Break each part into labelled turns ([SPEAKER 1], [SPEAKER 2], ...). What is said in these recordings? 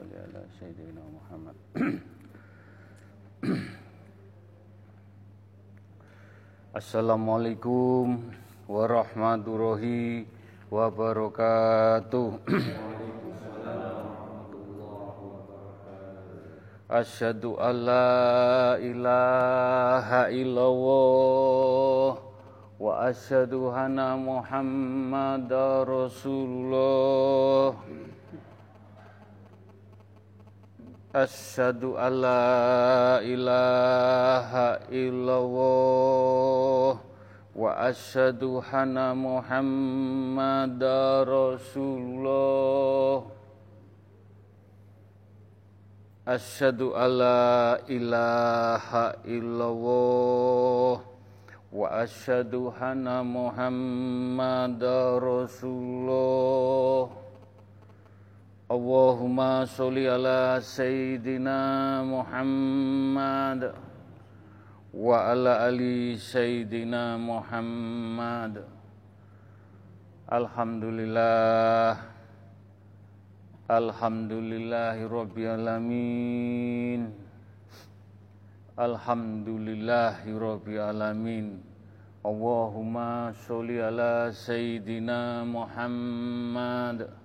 [SPEAKER 1] ala sayyidina Muhammad Assalamualaikum warahmatullahi wabarakatuh. Asyhadu an la ilaha illallah wa asyhadu anna Muhammadar Rasulullah. Asyhadu an la ilaha illallah wa asyhadu anna Muhammadar Rasulullah. Asyhadu alla ilaha illallah wa asyhadu anna Muhammadar Rasulullah. Allahumma sholli ala sayyidina Muhammad wa ala ali sayyidina Muhammad. Alhamdulillah Alhamdulillahi Rabbil Alamin Alhamdulillahi Rabbil Alamin Allahumma sholli ala Sayyidina Muhammad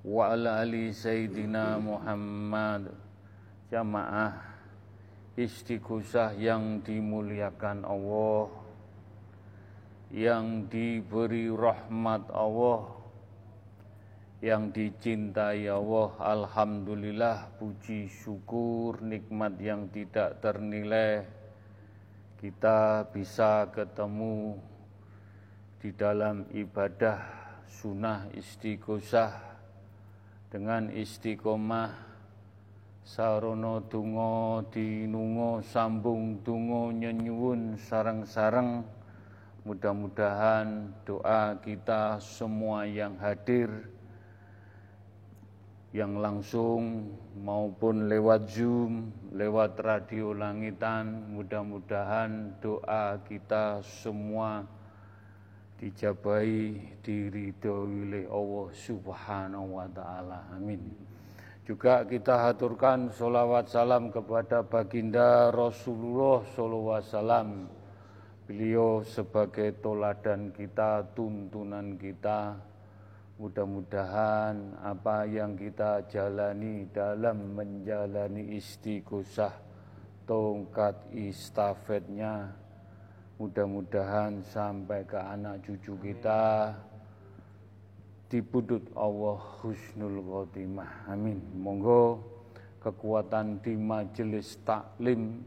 [SPEAKER 1] Wa ala ali Sayyidina Muhammad. Jamaah istighosah yang dimuliakan Allah Yang diberi rahmat Allah yang dicintai Allah. Alhamdulillah puji syukur nikmat yang tidak ternilai. Kita bisa ketemu di dalam ibadah sunnah istighosah dengan istiqomah sarono dungo dinungo sambung dungo nyenyuun sarang-sarang mudah-mudahan doa kita semua yang hadir yang langsung maupun lewat Zoom, lewat radio langitan, mudah-mudahan doa kita semua dijabai diridhoi oleh Allah Subhanahu wa taala. Amin. Juga kita haturkan solawat salam kepada baginda Rasulullah sallallahu alaihi wasallam. Beliau sebagai toladan kita, tuntunan kita, Mudah-mudahan apa yang kita jalani dalam menjalani istighosah tongkat istafetnya mudah-mudahan sampai ke anak cucu kita dibudut Allah husnul khotimah. Amin. Monggo kekuatan di majelis taklim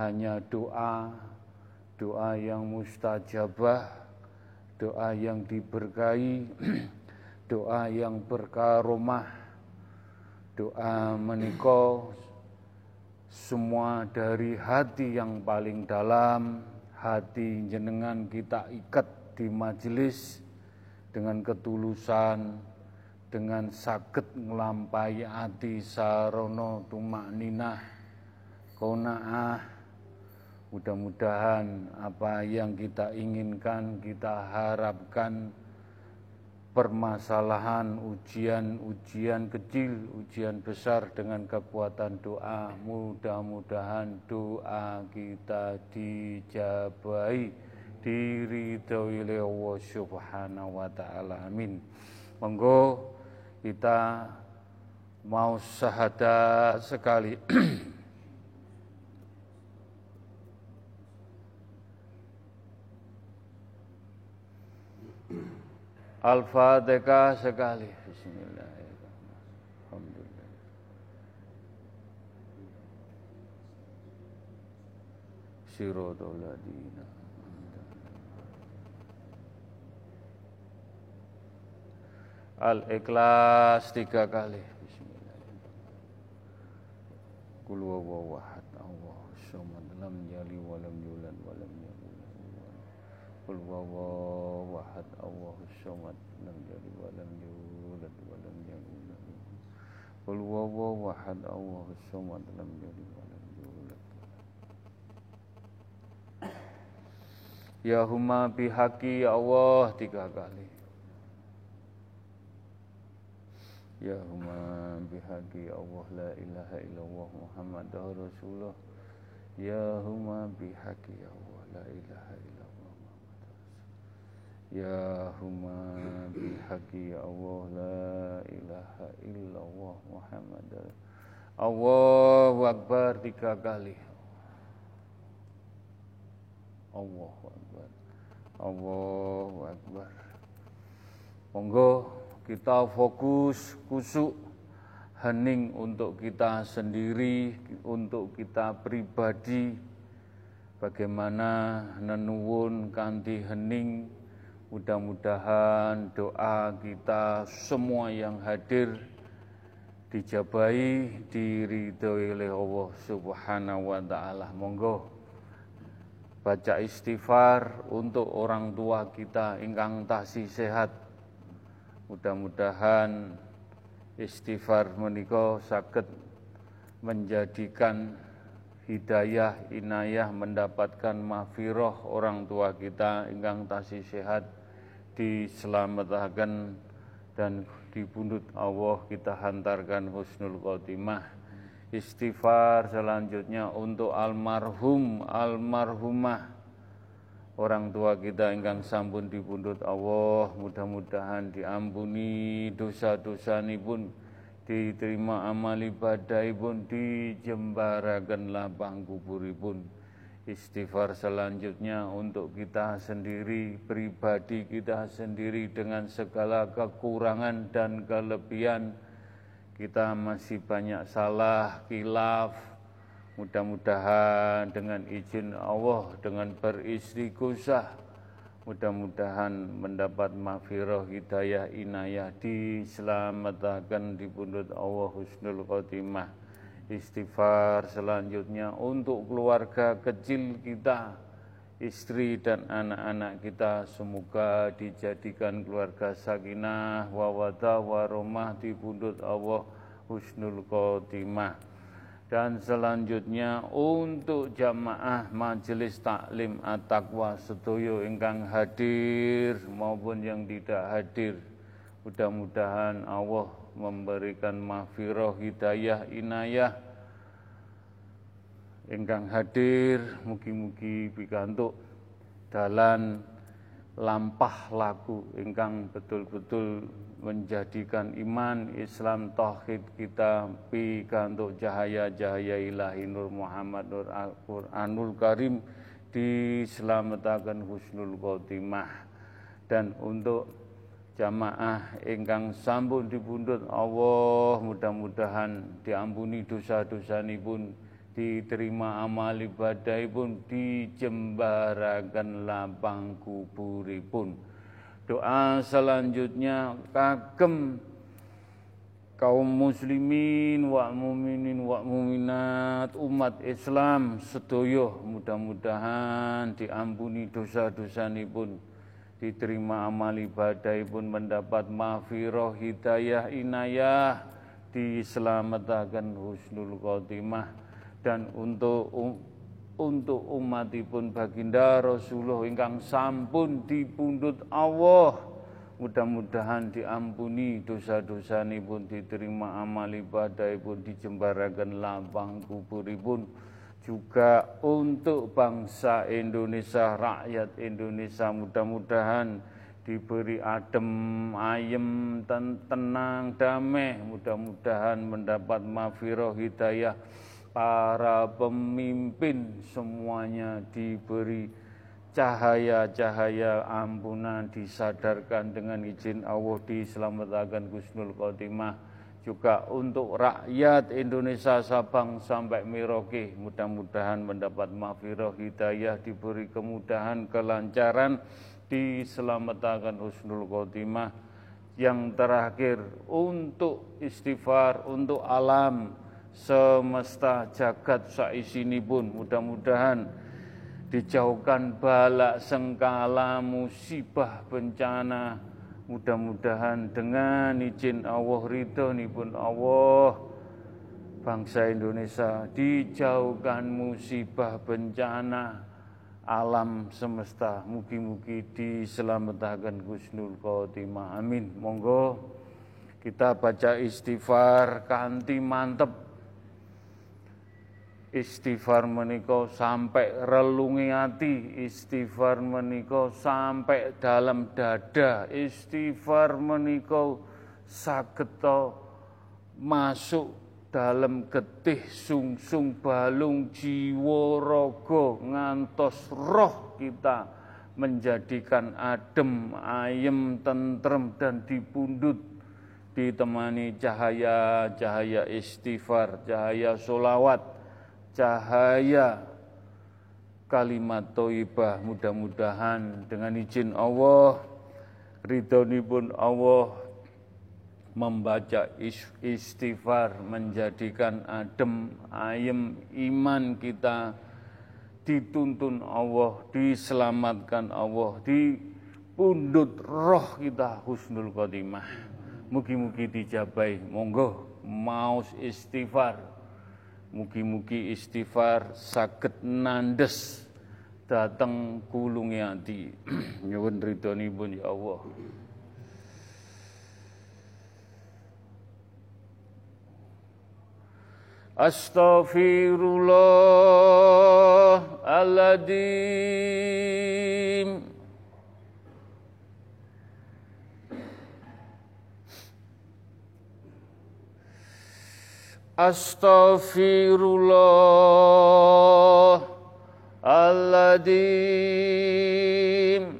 [SPEAKER 1] hanya doa doa yang mustajabah doa yang diberkahi doa yang berkaromah, doa menikah semua dari hati yang paling dalam, hati jenengan kita ikat di majelis dengan ketulusan, dengan sakit ngelampai hati sarono tumak ninah, kona'ah, mudah-mudahan apa yang kita inginkan, kita harapkan, permasalahan, ujian-ujian kecil, ujian besar dengan kekuatan doa. Mudah-mudahan doa kita dijabai, diridhoi oleh Allah Subhanahu wa taala. Amin. Monggo kita mau syahadat sekali. Al-Fatihah sekali. Bismillahirrahmanirrahim. Alhamdulillah. Siratul. Al-Ikhlas tiga kali. Bismillahirrahmanirrahim. Kul wawahad Allah samad lam yali wa lam yulad wa lam yakul Ya huma bihaqi ya Allah tiga kali. Ya huma biha bihaqi Allah la ilaha illallah Muhammad Rasulullah. Ya huma bihaqi Allah la ilaha illallah Ya huma bihaqi Allah la ilaha illallah Muhammad. Allahu Akbar tiga kali Allahu Akbar. Allahu Akbar. Monggo kita fokus kusuk hening untuk kita sendiri, untuk kita pribadi, bagaimana nenuwun kanti hening, mudah-mudahan doa kita semua yang hadir dijabai diridhoi oleh Allah Subhanahu wa taala. Monggo baca istighfar untuk orang tua kita ingkang tasih sehat Mudah-mudahan istighfar menika sakit menjadikan hidayah inayah mendapatkan mafiroh orang tua kita ingkang tasih sehat diselamatkan dan di pundut Allah kita hantarkan husnul khotimah. Istighfar selanjutnya untuk almarhum almarhumah orang tua kita ingkang sampun dipundhut Allah. Mudah-mudahan diampuni dosa-dosa pun diterima amal ibadah pun dijembarakan lapang kuburipun. Istighfar selanjutnya untuk kita sendiri pribadi kita sendiri dengan segala kekurangan dan kelebihan. Kita masih banyak salah kilaf Mudah-mudahan dengan izin Allah, dengan beristighosah, mudah-mudahan mendapat mafiroh hidayah inayah diselamatkan di pundut Allah husnul khotimah. Istighfar selanjutnya untuk keluarga kecil kita, istri dan anak-anak kita semoga dijadikan keluarga sakinah wawadah waromah di pundut Allah husnul khotimah dan selanjutnya untuk jamaah majelis taklim at-taqwa sedoyo ingkang hadir maupun yang tidak hadir mudah-mudahan Allah memberikan mahfirah hidayah inayah ingkang hadir. Mugi-mugi pikantuk dalan lampah laku ingkang betul-betul menjadikan iman Islam tauhid kita pikantuk cahaya-cahaya ilahi Nur Muhammad Nur Al-Qur'anul Karim diselamatkan husnul khotimah. Dan untuk jamaah ingkang sampun dipundhut Allah mudah-mudahan diampuni dosa-dosa pun diterima amal ibadah pun dijembarakan lapang kuburipun doa selanjutnya kagem kaum muslimin wa muminin wa muminat umat Islam sedoyo mudah-mudahan diampuni dosa-dosa pun diterima amal ibadah pun mendapat mafiroh hidayah inayah diselamatkan husnul khotimah. Dan untuk untuk umatipun baginda Rasulullah ingkang sampun dipundhut Allah. Mudah-mudahan diampuni dosa-dosa pun diterima amal ibadah pun dijembarakan lapang kuburipun. Juga untuk bangsa Indonesia rakyat Indonesia mudah-mudahan diberi adem ayem dan tenang damai. Mudah-mudahan mendapat mafiroh hidayah para pemimpin semuanya diberi cahaya-cahaya ampunan disadarkan dengan izin Allah diselamatkan Gusnul Khotimah. Juga untuk rakyat Indonesia Sabang sampai Merauke mudah-mudahan mendapat mafiroh hidayah diberi kemudahan kelancaran diselamatkan Husnul Khotimah. Yang terakhir untuk istighfar untuk alam semesta jagat pun mudah-mudahan dijauhkan balak sengkala musibah bencana. Mudah-mudahan dengan izin Allah ridho pun Allah bangsa Indonesia dijauhkan musibah bencana alam semesta. Mugi-mugi diselamatkan Gusnul Khotimah. Amin. Monggo Kita baca istighfar kanti mantep. Istighfar menika sampai relungi hati, istighfar menika sampai dalam dada, istighfar menika saged masuk dalam getih sungsung balung jiwa raga ngantos roh kita menjadikan adem, ayem, tentrem dan dipundut ditemani cahaya-cahaya istighfar, cahaya solawat, cahaya kalimat toibah. Mudah-mudahan dengan izin Allah, pun Allah membaca istighfar menjadikan adem, ayem iman kita dituntun Allah, diselamatkan Allah, dipundut roh kita husnul khotimah. Mugi-mugi dijabai. Monggo maus istighfar. Mugi-mugi istighfar sakit nandes datang kulungi hati. Nyuwun pun ya Allah. Astaghfirullahaladzim Astaghfirullah Alladim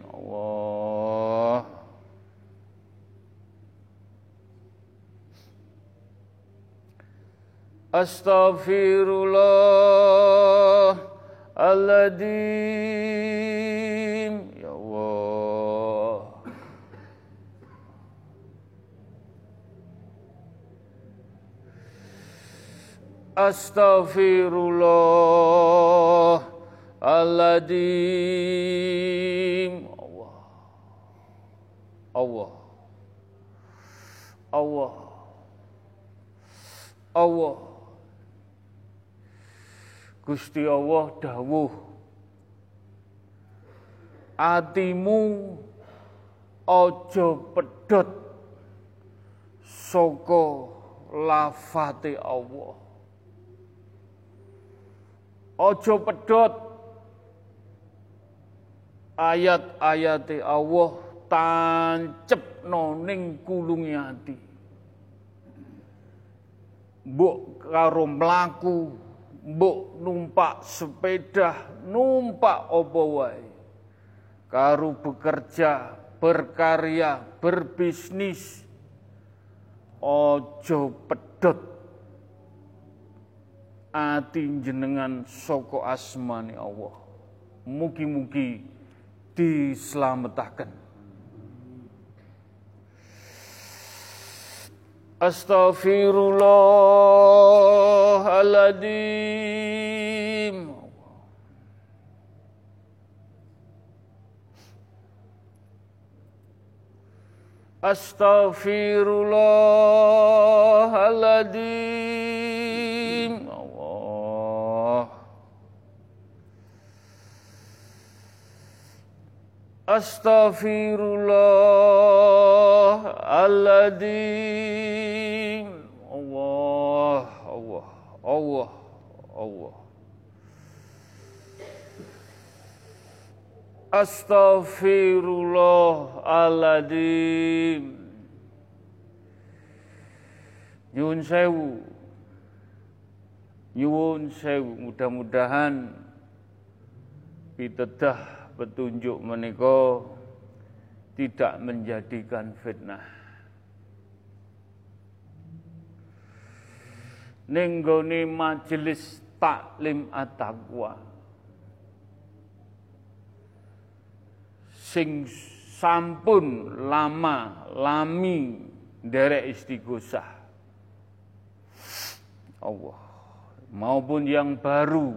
[SPEAKER 1] Allah Astaghfirullah Alladim Astaghfirullahaladzim Allah. Allah. Allah. Allah. Gusti Allah dawuh. Atimu ojo pedot soko lafate Allah Ojo pedot ayat-ayat Allah tancep noning kulungi hati. Mbok karo mlaku, mbok numpak sepeda, numpak apa wae. Bekerja, berkarya, berbisnis. Ojo pedot ati jenengan soko asmani Allah. Mugi-mugi diselamatkan. Astaghfirullahaladzim. Astaghfirullahaladzim. Astaghfirullahaladzim Allah, Allah, Allah, Allah. Astaghfirullahaladzim Nyuwun sewu. Nyuwun sewu. Mudah-mudahan Pitedah petunjuk menika tidak menjadikan fitnah. Nenggone majelis taklim at-taqwa. Sing sampun lama lami derek istighosah. Allah maupun yang baru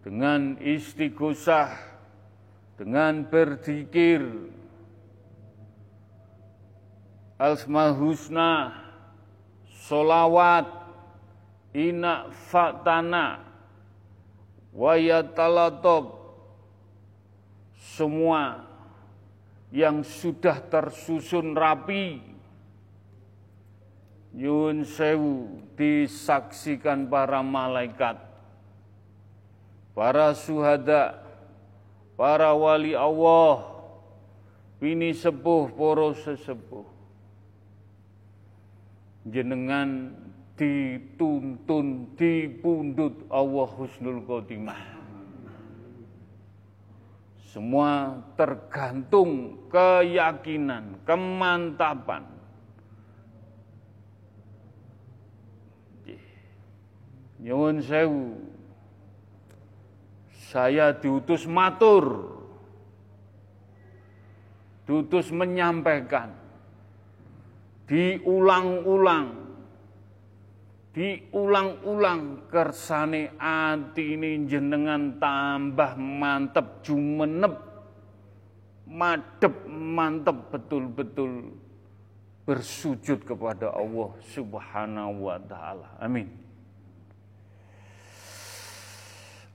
[SPEAKER 1] dengan istighosah, dengan berzikir, Asmal Husna, solawat, ina fatana, wayatalatop, semua yang sudah tersusun rapi Yun sewu disaksikan para malaikat, para suhada, para wali Allah, bini sepuh, poro sesepuh. Jenengan dituntun, dipundut Allah Husnul Khotimah. Semua tergantung keyakinan, kemantapan. Nyuwun sewu. Saya diutus matur. Diutus menyampaikan. Diulang-ulang diulang-ulang kersane ati ini jenengan tambah mantep jumenep madep mantep betul-betul bersujud kepada Allah Subhanahu wa taala. Amin.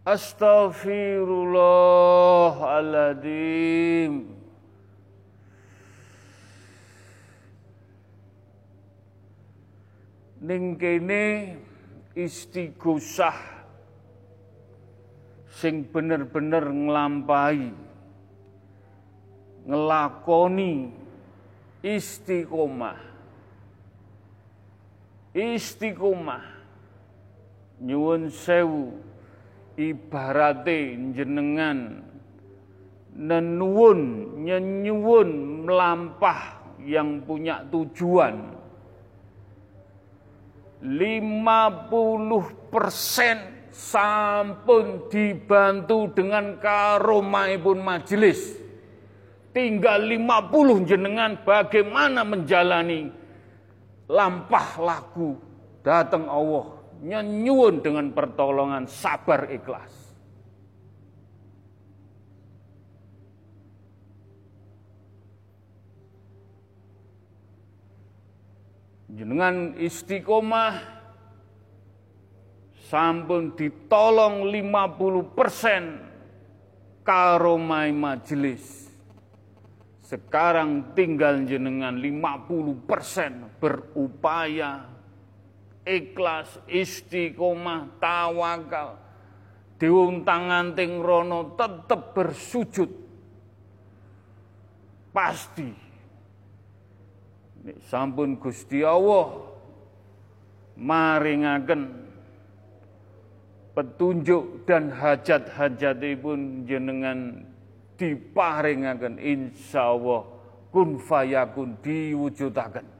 [SPEAKER 1] Astaghfirullahaladzim ning kene istighosah sing bener-bener nglampahi ngelakoni istiqomah. Istiqomah. Nyuwun sewu ibarate jenengan nenuwun nyenyuwun melampah yang punya tujuan 50 persen sampun dibantu dengan pun majelis. Tinggal 50 jenengan bagaimana menjalani lampah lagu datang Allah nyenyuun dengan pertolongan sabar ikhlas. jenengan istiqomah sampun ditolong 50 persen karomai majelis. Sekarang tinggal jenengan 50 persen berupaya ikhlas, istiqomah, tawakal, diuntang anting rono tetap bersujud. Pasti sampun Gusti Allah maringaken petunjuk dan hajat-hajatipun jenengan diparingaken insyaallah kun fayakun diwujudaken.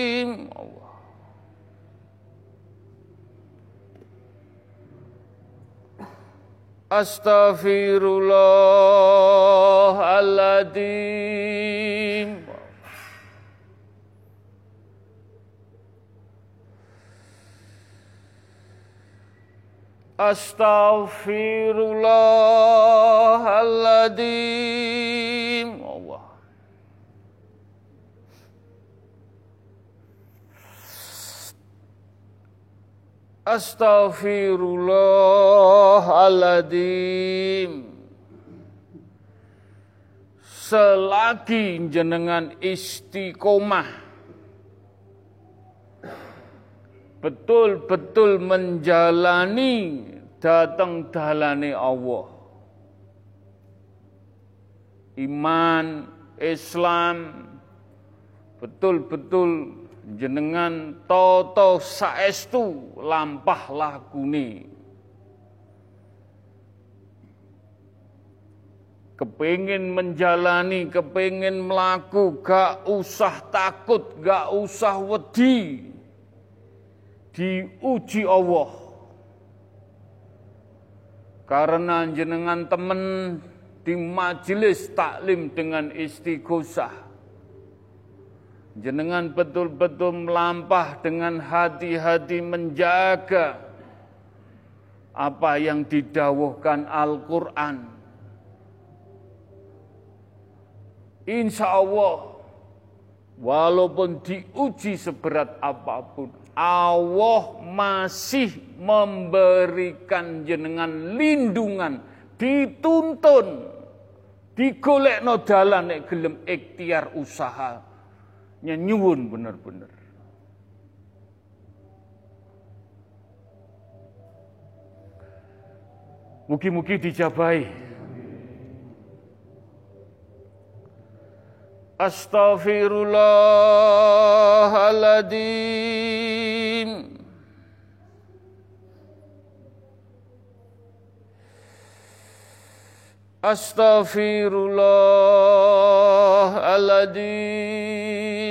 [SPEAKER 1] Astaghfirullahaladzim. Astaghfirullahaladzim Allah Astaghfirullahaladzim Selagi jenengan istiqomah betul-betul menjalani datang dalane Allah. Iman, Islam, betul-betul jenengan toto saestu lampah lagune kepingin menjalani, kepingin melaku, gak usah takut, gak usah wedi. Diuji Allah. Karena jenengan temen di majelis taklim dengan istighosah. Jenengan betul-betul melampah dengan hati-hati menjaga apa yang didawuhkan Al-Quran Insya Allah, walaupun diuji seberat apa pun, Allah masih memberikan jenengan lindungan, dituntun, digolek no dalan gelem ikhtiar usaha. Nyuwun bener-bener. Mugi-mugi dijabai. Astaghfirullahaladzim Astaghfirullahaladzim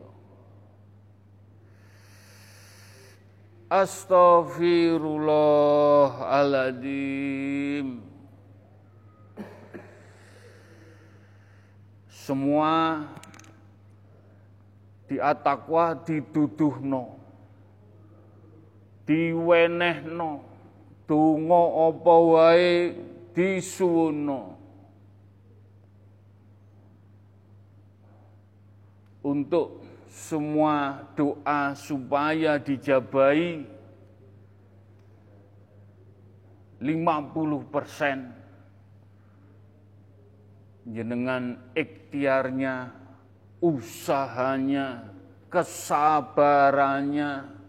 [SPEAKER 1] Astaghfirullahaladzim Semua di atakwa no diwenehno donga apa wae disuwuna untuk semua doa supaya dijabai 50 persen. Jenengan ikhtiarnya usahanya kesabarannya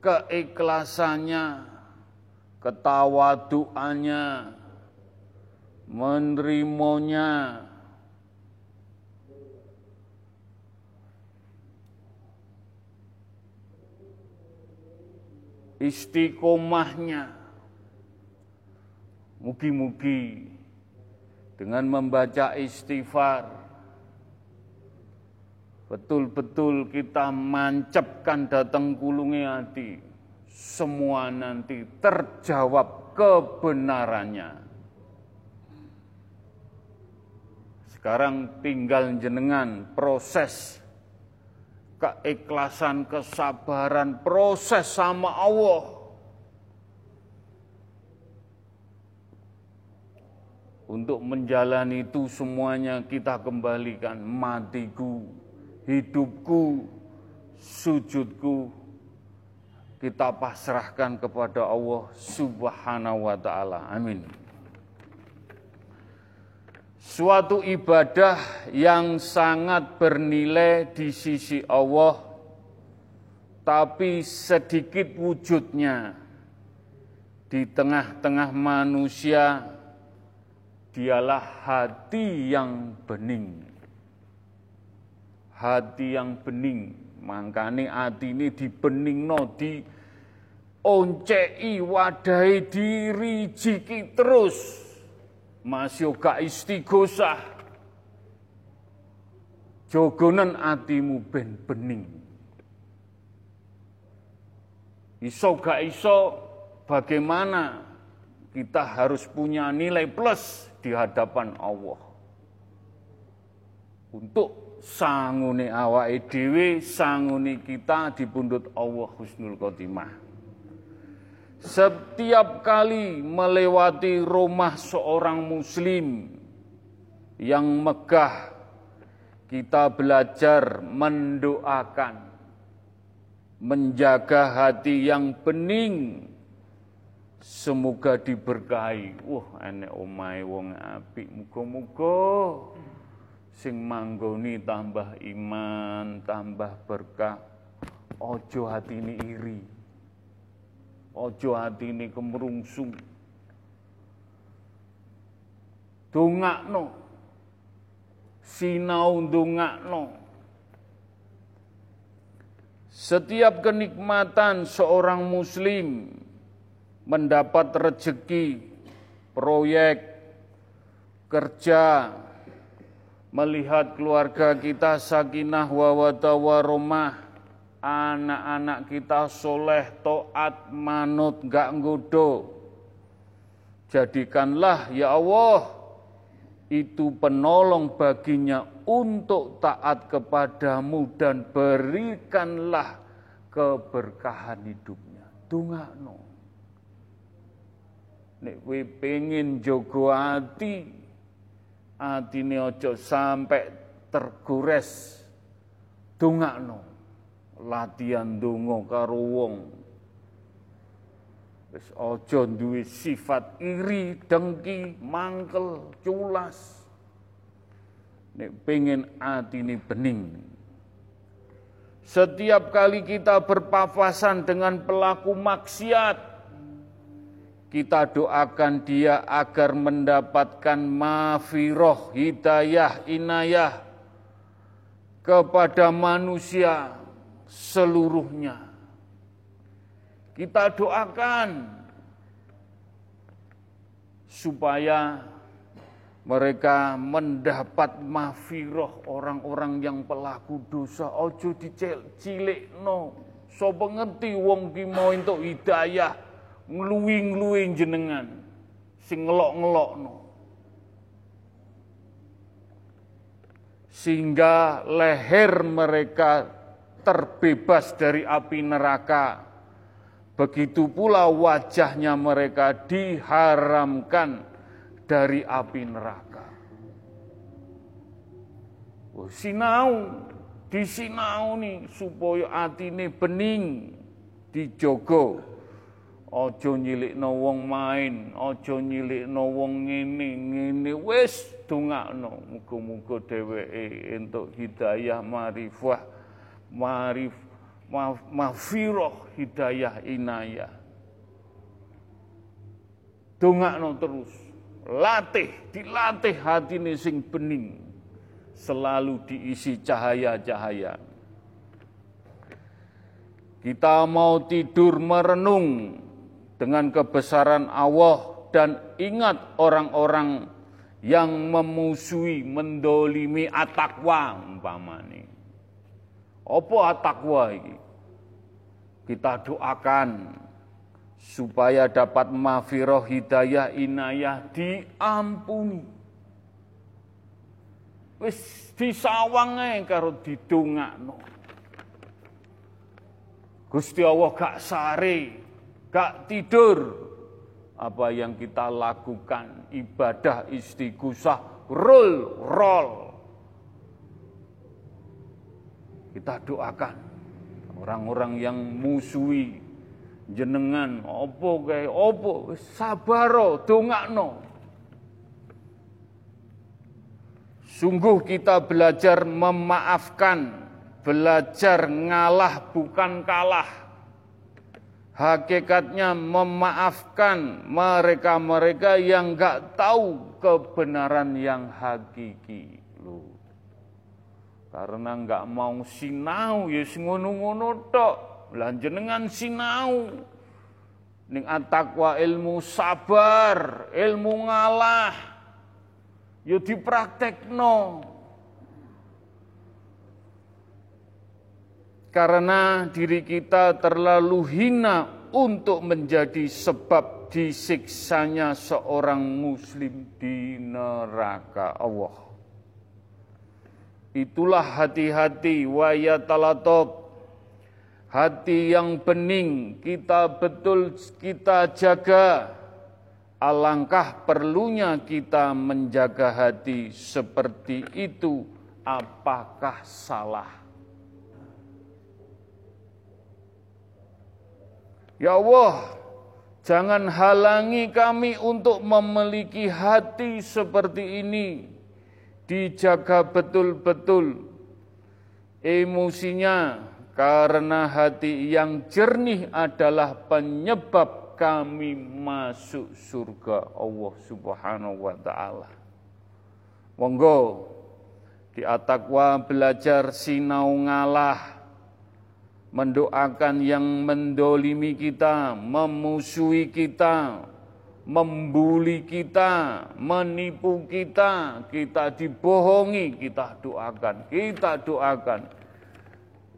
[SPEAKER 1] keikhlasannya, ketawaduannya, menerimanya, istiqomahnya. Mugi-mugi dengan membaca istighfar betul-betul kita mancapkan datang kulungi hati, semua nanti terjawab kebenarannya. Sekarang tinggal jenengan proses keikhlasan, kesabaran, proses sama Allah. Untuk menjalani itu semuanya kita kembalikan matiku, hidupku, sujudku, kita pasrahkan kepada Allah Subhanahu wa Ta'ala. Amin. Suatu ibadah yang sangat bernilai di sisi Allah, tapi sedikit wujudnya di tengah-tengah manusia, dialah hati yang bening hati yang bening. Mangkane hati ini no di oncei wadai diri jiki terus. Masih gak istighosah. Jogonan hatimu ben bening. Iso gak iso bagaimana kita harus punya nilai plus di hadapan Allah. Untuk sangune awake dhewe, sangune kita dipundhut Allah husnul khotimah. Setiap kali melewati rumah seorang muslim yang megah, kita belajar mendoakan, menjaga hati yang bening, semoga diberkahi. Wah, enek omai wong apik, muga-muga sing manggoni tambah iman, tambah berkah. Ojo hati ini iri. Ojo hati ini kemerungsung. Dongakno sinau ndongakno. Setiap kenikmatan seorang muslim mendapat rezeki, proyek, kerja, melihat keluarga kita sakinah wawata waromah, anak-anak kita soleh, toat, manut, gak ngodo. Jadikanlah ya Allah itu penolong baginya untuk taat kepadamu dan berikanlah keberkahan hidupnya. Dungakno. Nek we pengen jogo ati, atine ojo sampai tergores. Dungakno. Latihan donga karo wong Wis aja duwe sifat iri, dengki, mangkel, culas. Nek pengen atine bening. Setiap kali kita berpapasan dengan pelaku maksiat, kita doakan dia agar mendapatkan mafiroh, hidayah, inayah kepada manusia seluruhnya kita doakan supaya mereka mendapat mafiroh orang-orang yang pelaku dosa. Ojo dicilik no. So pengerti wong ki mau hidayah ngluwi-ngluwi jenengan sing ngelok-ngelok no. Sehingga leher mereka terbebas dari api neraka Begitu pula wajahnya mereka diharamkan dari api neraka. Oh, sinau, disinau nih supaya atine bening, dijogo. Ojo nyilik no wong main, ojo nyilik no wong ngene ngene wis dongakno muga-muga dheweke entuk hidayah marifah marif mafiroh hidayah inayah. Dongakno terus, latih, dilatih hati ini sing bening, selalu diisi cahaya-cahaya. Kita mau tidur merenung dengan kebesaran Allah dan ingat orang-orang yang memusuhi, mendolimi atakwa umpamane. Apa atakwa ini? Kita doakan supaya dapat mafiroh hidayah inayah diampuni. Wis disawang ae karo didongakno. Gusti Allah gak sare, gak tidur. Apa yang kita lakukan ibadah istighosah rol rol. Kita doakan. Orang-orang yang musuhi jenengan opo kae opo sabaro dongakno. Sungguh kita belajar memaafkan belajar ngalah bukan kalah. Hakikatnya memaafkan mereka-mereka yang gak tahu kebenaran yang hakiki karena nggak mau sinau ya ngono-ngono tok. Lah jenengan sinau. Ning atakwa ilmu sabar, ilmu ngalah. Ya dipraktekno. Karena diri kita terlalu hina untuk menjadi sebab disiksanya seorang muslim di neraka Allah. Itulah hati-hati wa yatalatop. hati yang bening kita betul kita jaga. Alangkah perlunya kita menjaga hati seperti itu. Apakah salah? Ya Allah, jangan halangi kami untuk memiliki hati seperti ini. Dijaga betul-betul emosinya, karena hati yang jernih adalah penyebab kami masuk surga Allah Subhanahu wa taala. Monggo di atakwa belajar sinau ngalah mendoakan yang mendolimi kita, memusuhi kita, membuli kita, menipu kita, kita dibohongi, kita doakan, kita doakan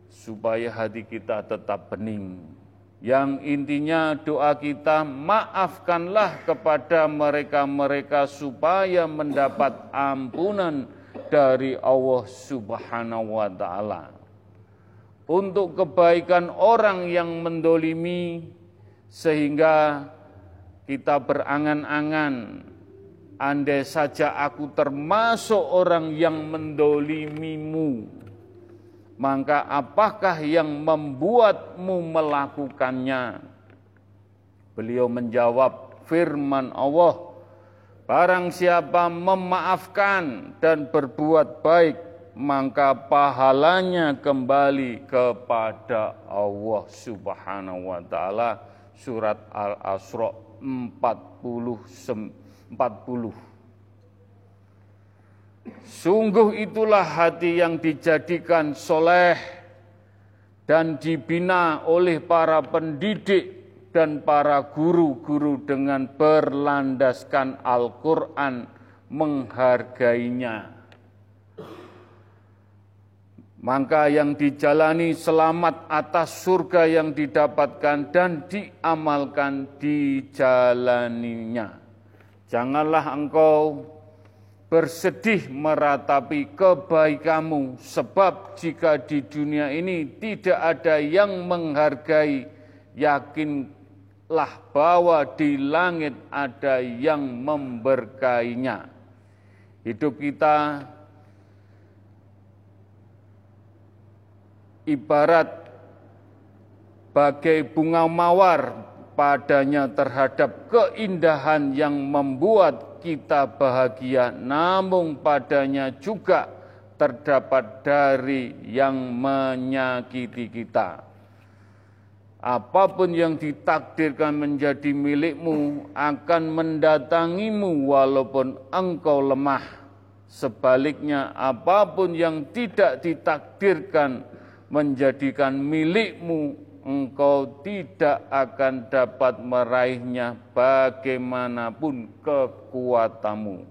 [SPEAKER 1] supaya hati kita tetap bening. Yang intinya doa kita maafkanlah kepada mereka-mereka supaya mendapat ampunan dari Allah Subhanahu wa taala. Untuk kebaikan orang yang mendolimi sehingga kita berangan-angan andai saja aku termasuk orang yang mendolimimu maka apakah yang membuatmu melakukannya? Beliau menjawab firman Allah, Barang siapa memaafkan dan berbuat baik, maka pahalanya kembali kepada Allah Subhanahu wa taala. Surat Al-Asra 40 40 Sungguh itulah hati yang dijadikan soleh dan dibina oleh para pendidik dan para guru-guru dengan berlandaskan Al-Quran menghargainya. Maka yang dijalani selamat atas surga yang didapatkan dan diamalkan dijalaninya. Janganlah engkau bersedih meratapi kebaikanmu, sebab jika di dunia ini tidak ada yang menghargai, yakinlah bahwa di langit ada yang memberkainya. Hidup kita ibarat bagai bunga mawar padanya terhadap keindahan yang membuat kita bahagia, namun padanya juga terdapat dari yang menyakiti kita. Apa pun yang ditakdirkan menjadi milikmu akan mendatangimu walaupun engkau lemah. Sebaliknya, apa pun yang tidak ditakdirkan menjadikan milikmu engkau tidak akan dapat meraihnya bagaimanapun kekuatanmu.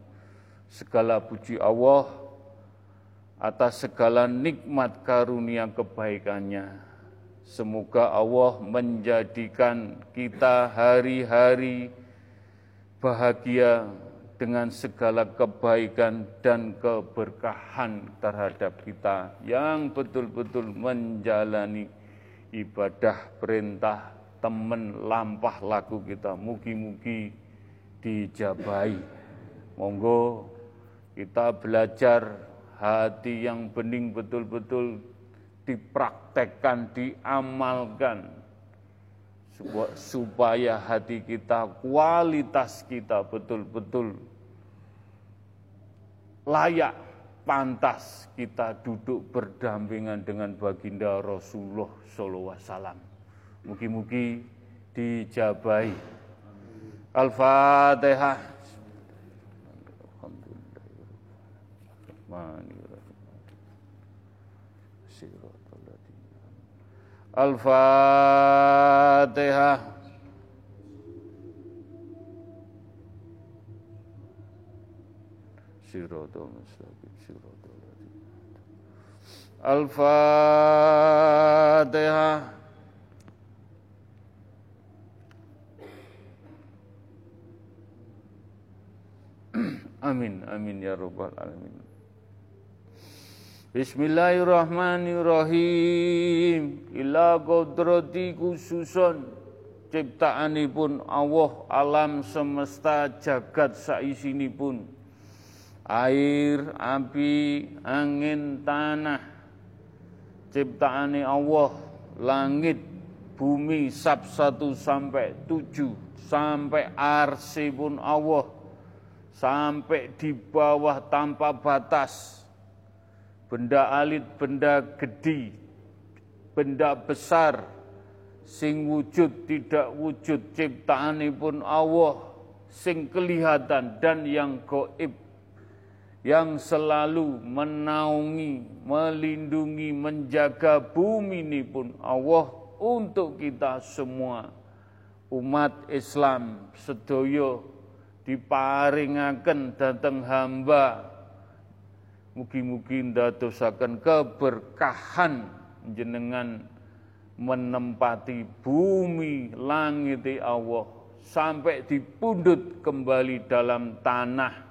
[SPEAKER 1] Segala puji Allah atas segala nikmat karunia kebaikannya. Semoga Allah menjadikan kita hari-hari bahagia dengan segala kebaikan dan keberkahan terhadap kita yang betul-betul menjalani ibadah perintah temen lampah laku kita mugi-mugi dijabai. Monggo kita belajar hati yang bening betul-betul dipraktekkan diamalkan. Supaya hati kita kualitas kita betul-betul layak pantas kita duduk berdampingan dengan baginda Rasulullah Sallallahu Alaihi Wasallam. Mugi-mugi dijabai. Al-Fatihah. Al-Fatihah. Siratul mustaqim siratul Al-Fatihah Amin amin ya rabbal alamin Bismillahirrahmanirrahim. Ila kodrati khususun ciptaanipun Allah alam semesta jagat saisinipun. Air, api, angin, tanah. Ciptaane Allah, langit, bumi sab satu sampai tujuh sampai arsipun Allah sampai di bawah tanpa batas benda alit, benda gede, benda besar, sing wujud tidak wujud ciptaanipun Allah, sing kelihatan dan yang goib, yang selalu menaungi, melindungi, menjaga bumi ini pun Allah untuk kita semua umat Islam sedoyo diparingaken datang hamba Mugi-mugi ndadosaken keberkahan jenengan menempati bumi langit Allah sampai dipundut kembali dalam tanah.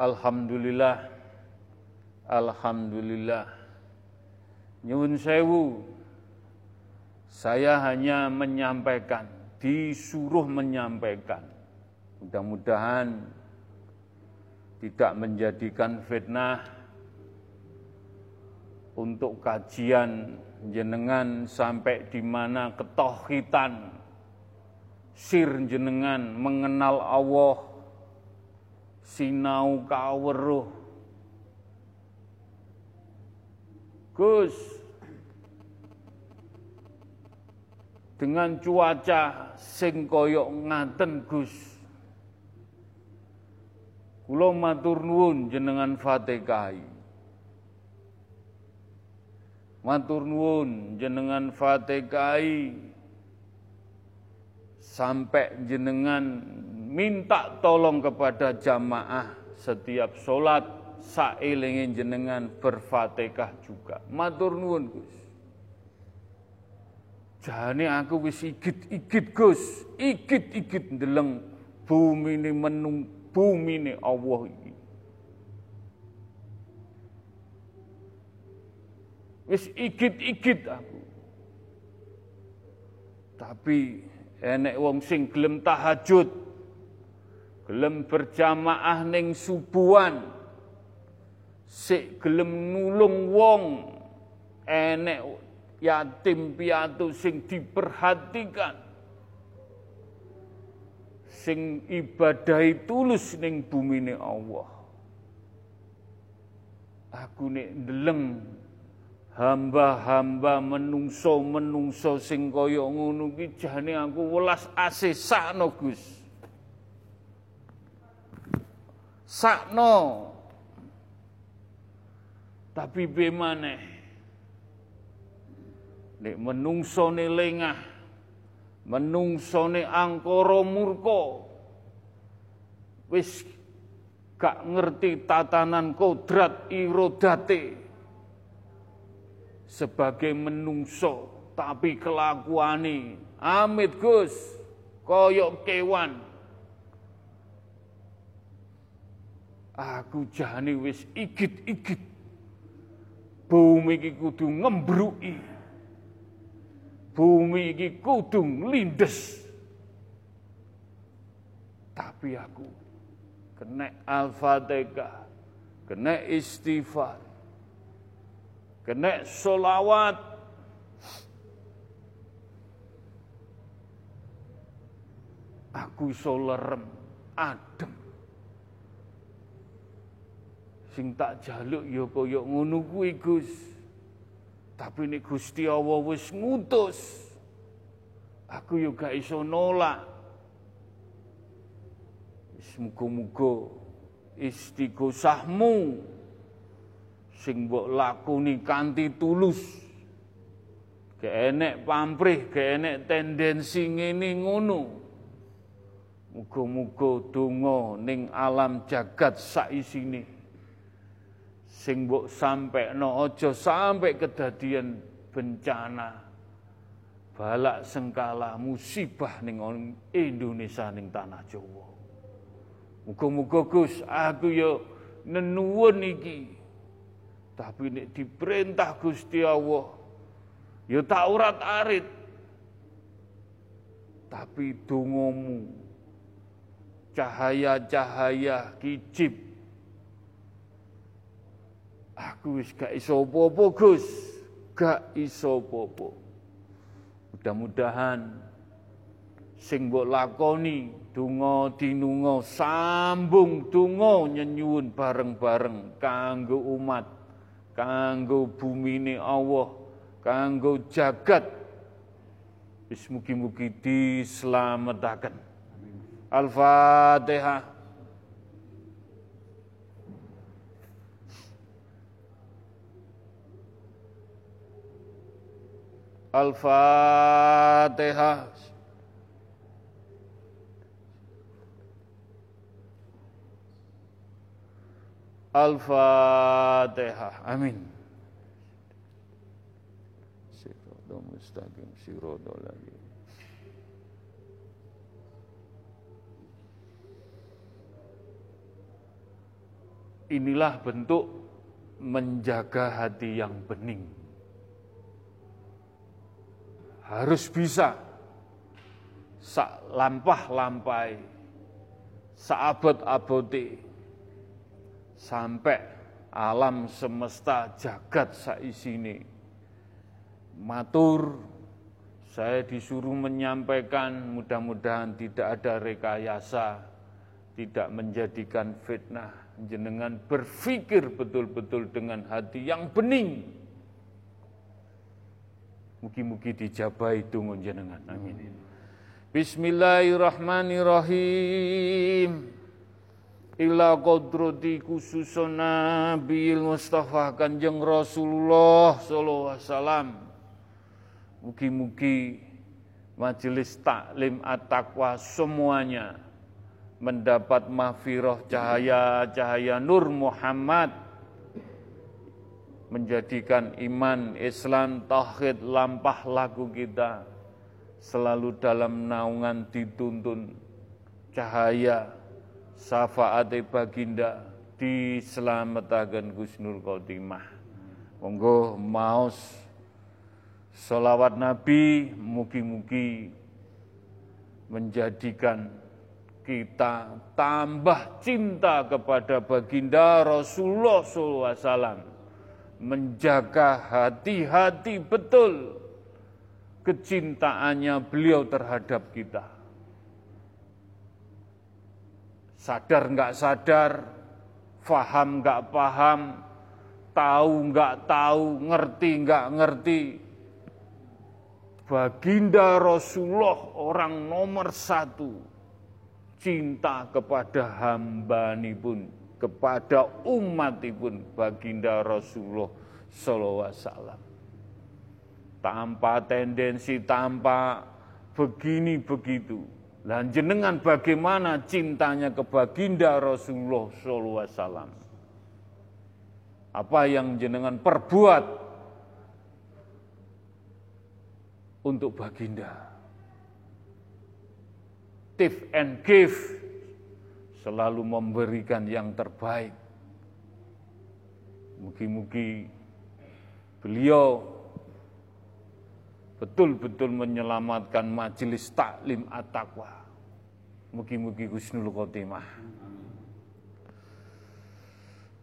[SPEAKER 1] Alhamdulillah. Alhamdulillah. Nyun sewu. Saya hanya menyampaikan, disuruh menyampaikan. Mudah-mudahan tidak menjadikan fitnah untuk kajian jenengan sampai di mana ketohitan sir jenengan mengenal Allah sinau kaweruh Gus dengan cuaca sing koyok ngaten Gus. Kula matur nuwun jenengan Fatihai. Matur nuwun jenengan Fatihai sampai jenengan minta tolong kepada jamaah setiap sholat sailingin jenengan berfatihah juga. Matur nuwun Gus. Jane aku wis igit-igit Gus, igit-igit ndeleng bumi ini menung bumi ini Allah iki. Wis igit-igit aku. Tapi enek wong sing gelem tahajud, gelem berjamaah ning subuhan, sik gelem nulung wong, enek yatim piatu sing diperhatikan. Sing ibadahi tulus ning bumine Allah. Aku nek ndeleng hamba-hamba menungso-menungso sing kaya ngono ki jane aku welas asih sakno Gus sakno. Tapi bemane nek menungsone lengah menungsone angkara murka wis gak ngerti tatanan kodrat irodate. Sebagai menungso tapi kelakuane. Amit Gus. Koyok kewan aku jane wis igit-igit bumi iki kudu ngembruki bumi iki kudu lindes. Tapi aku kena al-fatihah, kena istighfar, kena solawat, aku solerem adem. Sing tak jaluk ya kaya ngono kuwi Gus. Tapi ini Gusti Allah wis ngutus. Aku yo gak iso nolak. Muga-muga istighosahmu sing mbok lakoni kanthi tulus. Gak enek pamrih, gak enek tendensi ngene ngono. Muga-muga donga ning alam jagat saisine. Sing mbok sampekno aja sampai kedadian bencana. Balak sengkala musibah ning Indonesia ning tanah Jawa. Muga-muga Gus aku ya nenuwun iki. Tapi nek diperintah Gusti Allah ya tak urat-arit. Tapi dongomu cahaya-cahaya kicip. Aku wis gak iso apa-apa, Gus. Gak iso apa-apa. Mudah-mudahan sing mbok lakoni donga dinunga sambung donga nyenyuwun bareng-bareng kanggo umat, kanggo bumine Allah, kanggo jagat. Wis mugi-mugi dislametaken. Al-Fatihah. Al-Fatihah. Al-Fatihah. Amin. Mustaqim. Inilah bentuk menjaga hati yang bening. Harus bisa lampah-lampai, saabot-abote, sampai alam semesta jagat saisini. Matur, saya disuruh menyampaikan mudah-mudahan tidak ada rekayasa, tidak menjadikan fitnah, jenengan berpikir betul-betul dengan hati yang bening. Mugi-mugi dijabai dungun jenengan. Amin. Bismillahirrahmanirrahim. Ila kodrati khususun Nabi Mustafa Kanjeng Rasulullah sallallahu alaihi wasallam. Mugi-mugi majelis taklim at-taqwa semuanya mendapat mahfirah cahaya-cahaya Nur Muhammad menjadikan iman, Islam, tauhid lampah lagu kita selalu dalam naungan dituntun cahaya syafaat baginda diselamatkan Gusnul Khotimah. Monggo maos solawat Nabi mugi-mugi menjadikan kita tambah cinta kepada baginda Rasulullah SAW. Menjaga hati-hati betul kecintaannya beliau terhadap kita. Sadar nggak sadar, faham nggak paham, tahu nggak tahu, ngerti nggak ngerti. Baginda Rasulullah orang nomor satu cinta kepada hamba pun, kepada umat pun baginda Rasulullah Sallallahu Alaihi Wasallam. Tanpa tendensi, tanpa begini begitu. Dan jenengan bagaimana cintanya ke baginda Rasulullah Sallallahu Alaihi Wasallam. Apa yang jenengan perbuat untuk baginda give and give, selalu memberikan yang terbaik. Mugi-mugi beliau betul-betul menyelamatkan majelis taklim at-taqwa. Mugi-mugi husnul khotimah.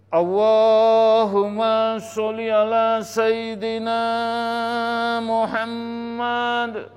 [SPEAKER 1] Allahumma sholli ala sayyidina Muhammad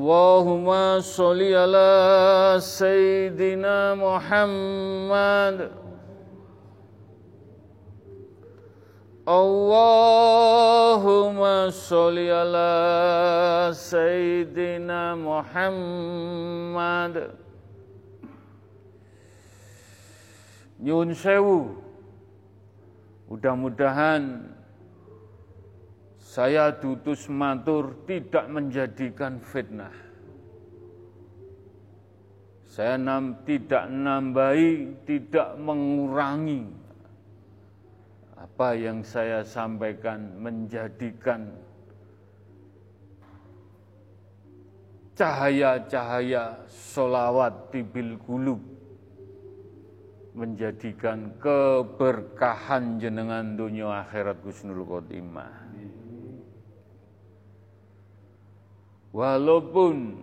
[SPEAKER 1] Allahumma sholli ala Sayyidina Muhammad. Allahumma sholli ala Sayyidina Muhammad. Nyun sewu. Mudah-mudahan saya dutus matur tidak menjadikan fitnah. Saya nam, tidak nambahi, tidak mengurangi apa yang saya sampaikan menjadikan cahaya-cahaya solawat tibil gulub menjadikan keberkahan jenengan dunia akhirat Gusnul Khotimah. Walaupun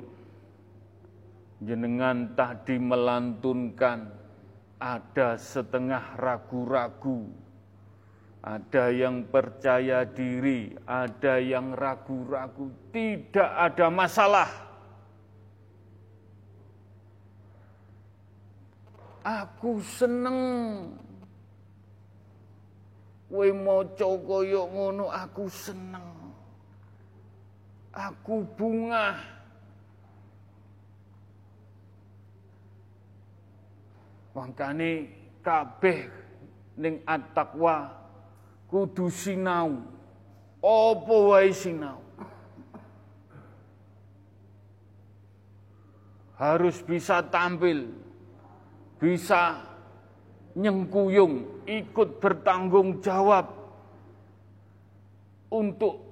[SPEAKER 1] jenengan tadi melantunkan ada setengah ragu-ragu, ada yang percaya diri, ada yang ragu-ragu, tidak ada masalah. Aku seneng. Kowe maca kaya ngono aku seneng aku bunga. Mangkane kabeh ning at-taqwa kudu sinau. Apa wae sinau. Harus bisa tampil, bisa nyengkuyung, ikut bertanggung jawab untuk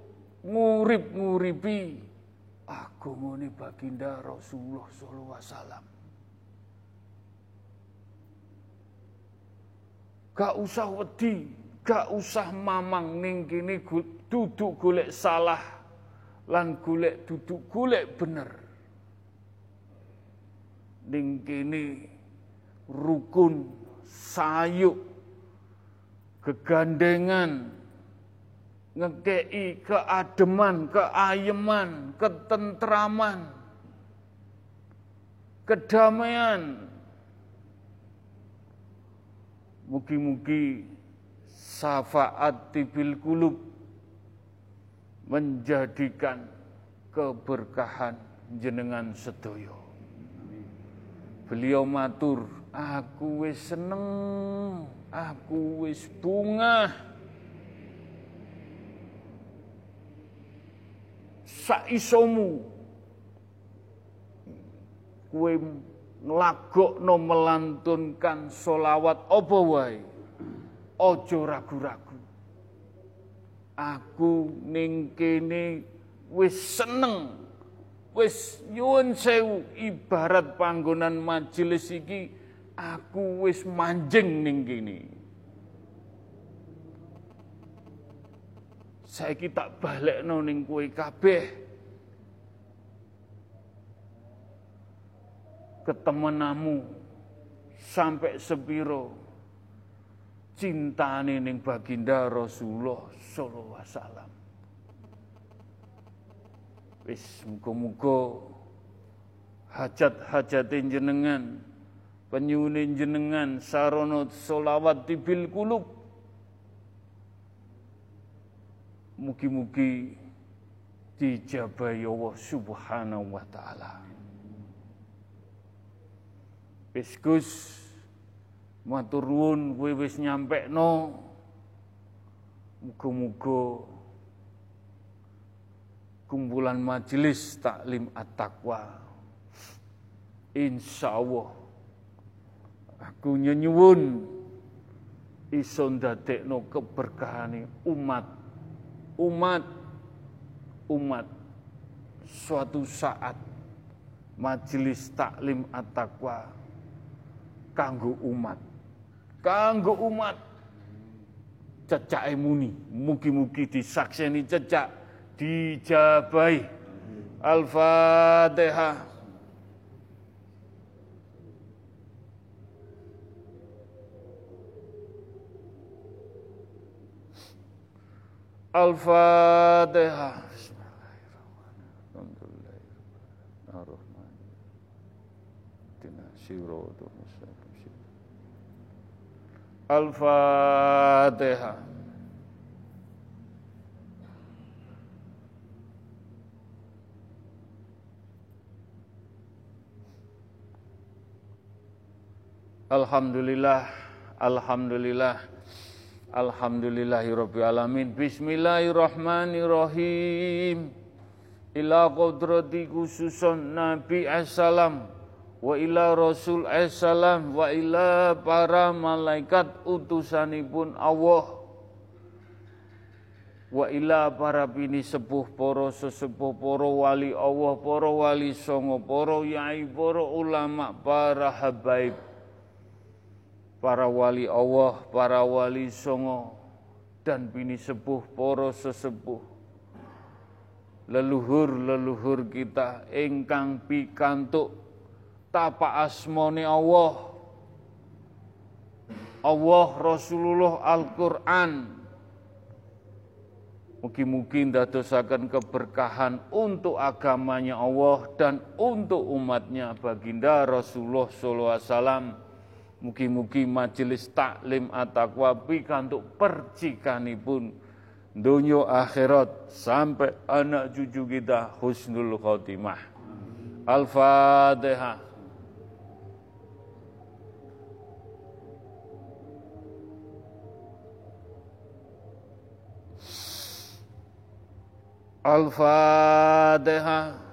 [SPEAKER 1] ngurip-nguripi agungane baginda Rasulullah sallallahu alaihi wasallam. Gak usah wedi gak usah mamang ning kene duduk golek salah lan golek duduk golek bener ning kene rukun sayuk kegandengan ngekei keademan, keayeman, ketentraman, kedamaian. Mugi-mugi syafaat tibil kulub menjadikan keberkahan jenengan sedoyo. Beliau matur, aku wis seneng, aku wis bunga. Saisomu kue nglagokno melantunkan solawat apa wae Ojo ragu-ragu. Aku ning kene wis seneng. Wis nyuwun sewu ibarat panggonan majelis iki aku wis manjing ning kene. Saiki tak balekno ning kowe kabeh. Ketemenamu sampai sepiro cintane ning baginda Rasulullah sallallahu alaihi wasallam. Wis muga-muga hajat-hajat jenengan, penyuwun jenengan sarana solawat tibil kulub. Mugi-mugi dijabahi Allah Subhanahu wa taala. Wis Gus Matur nuwun kowe wis nyampekno. Muga-muga kumpulan majelis taklim at-taqwa. Insyaallah aku nyenyuwun iso ndadekno keberkahane umat umat. Umat. Suatu saat majelis taklim at-taqwa kanggo umat. Kanggo umat. Cecak muni. Mugi-mugi disakseni cecak. Dijabai Al-Fatihah Al-Fatihah Al-Fatihah. Alhamdulillah, Alhamdulillah, Alhamdulillahirabbil alamin. Bismillahirrahmanirrahim. Ila qudrati khususun Nabi Assalam wa ila rasul assalam wa ila para malaikat utusanipun Allah wa ila para bini sepuh para sesepuh para wali Allah para wali songo para yai para ulama para habaib para wali Allah para wali songo dan bini sepuh para sesepuh. Leluhur-leluhur kita ingkang pikantuk tapa asmone Allah. Allah Rasulullah Al-Quran. Mugi-mugi ndadosaken keberkahan untuk agamanya Allah dan untuk umatnya baginda Rasulullah sallallahu alaihi wasallam. Mugi-mugi majelis taklim at-taqwa pikantuk percikanipun dunia akhirat sampai anak cucu kita husnul khotimah. Al-Fatihah. Al-Fatihah.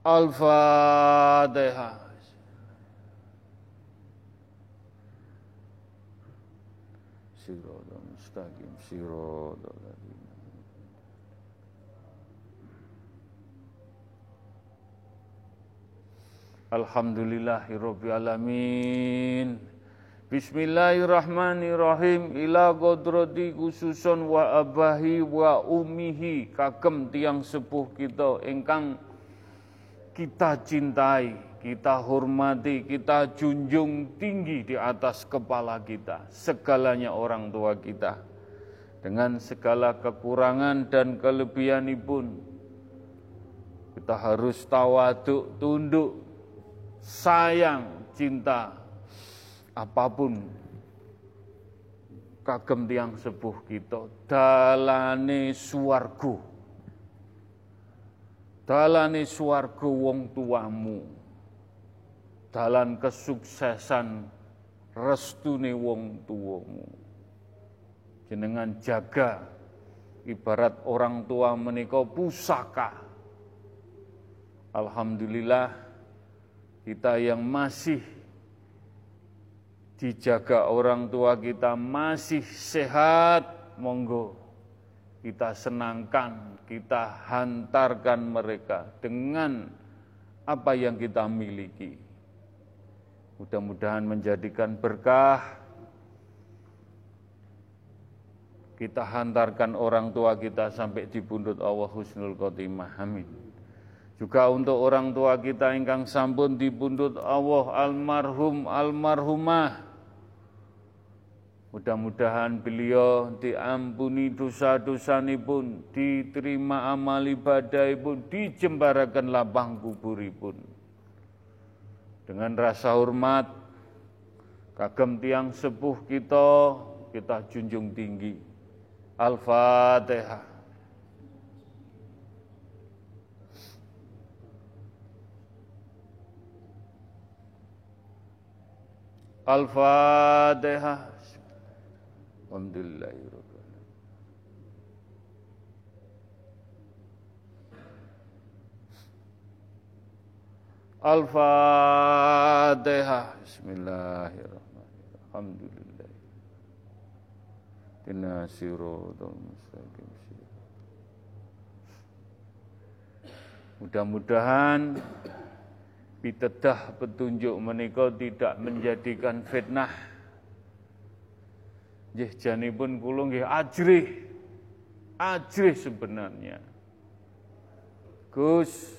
[SPEAKER 1] Al-Fatihah. Mustaqim, Siratul Ladzina Alhamdulillahirabbil alamin. Bismillahirrahmanirrahim ila qodrati khususon wa abahi wa umihi kagem tiang sepuh kita ingkang kita cintai, kita hormati, kita junjung tinggi di atas kepala kita, segalanya orang tua kita. Dengan segala kekurangan dan kelebihan pun, kita harus tawaduk, tunduk, sayang, cinta, apa pun kagem tiang sepuh kita dalane suwargo dalane suwargo wong tuamu. Dalan kesuksesan restune wong tuamu. Jenengan jaga ibarat orang tua menika pusaka. Alhamdulillah kita yang masih dijaga orang tua kita masih sehat, monggo kita senangkan, kita hantarkan mereka dengan apa yang kita miliki. Mudah-mudahan menjadikan berkah. Kita hantarkan orang tua kita sampai di pundut Allah Husnul Khotimah. Amin. Juga untuk orang tua kita ingkang sampun di pundut Allah almarhum almarhumah Mudah-mudahan beliau diampuni dosa-dosa pun, diterima amal ibadah pun, dijembarakan lapang kubur pun. Dengan rasa hormat, kagem tiang sepuh kita, kita junjung tinggi. Al-Fatihah. Al-Fatihah. Alhamdulillahirrahmanirrahim. Al-Fatihah. Bismillahirrahmanirrahim. Alhamdulillah. Inna siratal mustaqim. Mudah-mudahan pitedah petunjuk menikah tidak menjadikan fitnah Nggih pun kula nggih ajrih. Ajrih sebenarnya. Gus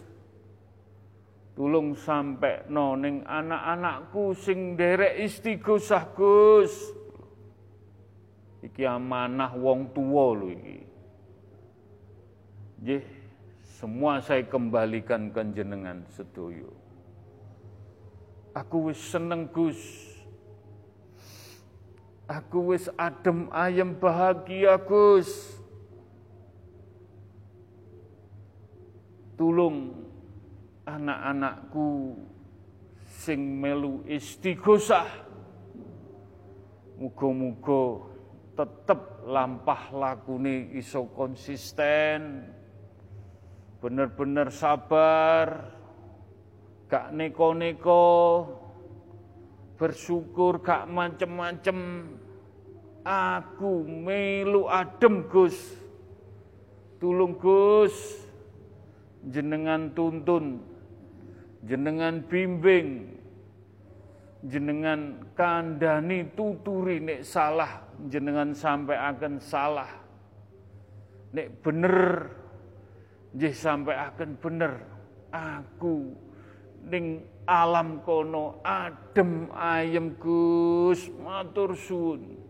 [SPEAKER 1] tulung sampai noning anak-anakku sing derek istighosah Gus. Iki amanah wong tua lho iki. Nggih, semua saya kembalikan ke jenengan sedoyo. Aku wis seneng Gus Aku wis adem ayem bahagia Gus. Tulung anak-anakku sing melu istighosah. Muga-muga tetep lampah lakune iso konsisten. Bener-bener sabar. Gak neko-neko bersyukur gak macem-macem aku melu adem Gus. Tulung Gus. Jenengan tuntun. Jenengan bimbing. Jenengan kandani tuturi nek salah. Jenengan sampai akan salah. Nek bener. Nggih sampai akan bener. Aku ning alam kono adem ayem Gus. Matur suwun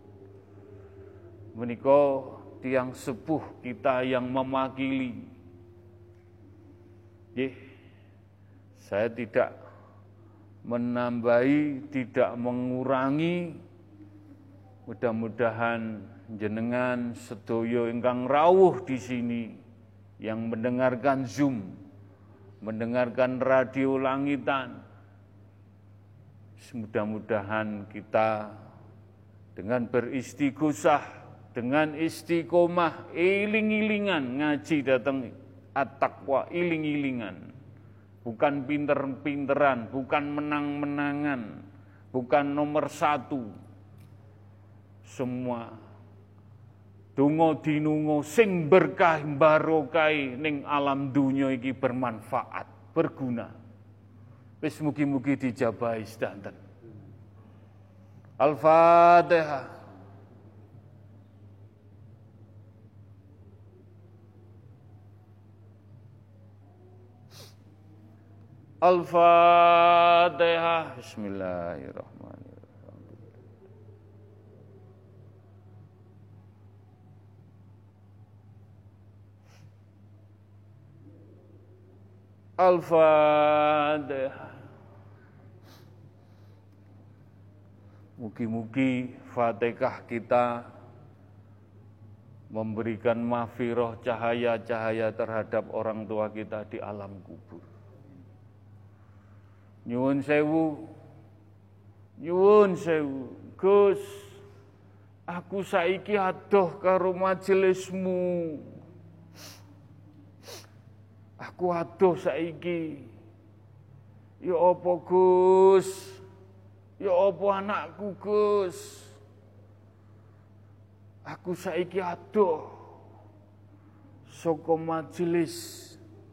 [SPEAKER 1] menika tiang sepuh kita yang memakili Nggih saya tidak menambahi tidak mengurangi mudah-mudahan jenengan sedoyo ingkang rawuh di sini yang mendengarkan Zoom mendengarkan radio langitan. Mudah-mudahan kita dengan beristighosah, dengan istiqomah, iling-ilingan ngaji datang at-taqwa iling-ilingan. Bukan pinter-pinteran, bukan menang-menangan, bukan nomor satu. Semua Dungo dinungo sing berkah barokai ning alam dunia iki bermanfaat, berguna. Wis mugi-mugi dijabahi sedanten. Al-Fatihah. Al-Fatihah. Bismillahirrahmanirrahim. Al-Fatihah. Mugi-mugi Fatihah kita memberikan mafiroh cahaya-cahaya terhadap orang tua kita di alam kubur. Nyuwun sewu. Nyuwun sewu. Gus, aku saiki adoh karo majelismu. Aku adoh saiki. Ya apa Gus? Ya apa anakku Gus? Aku saiki adoh saka majelis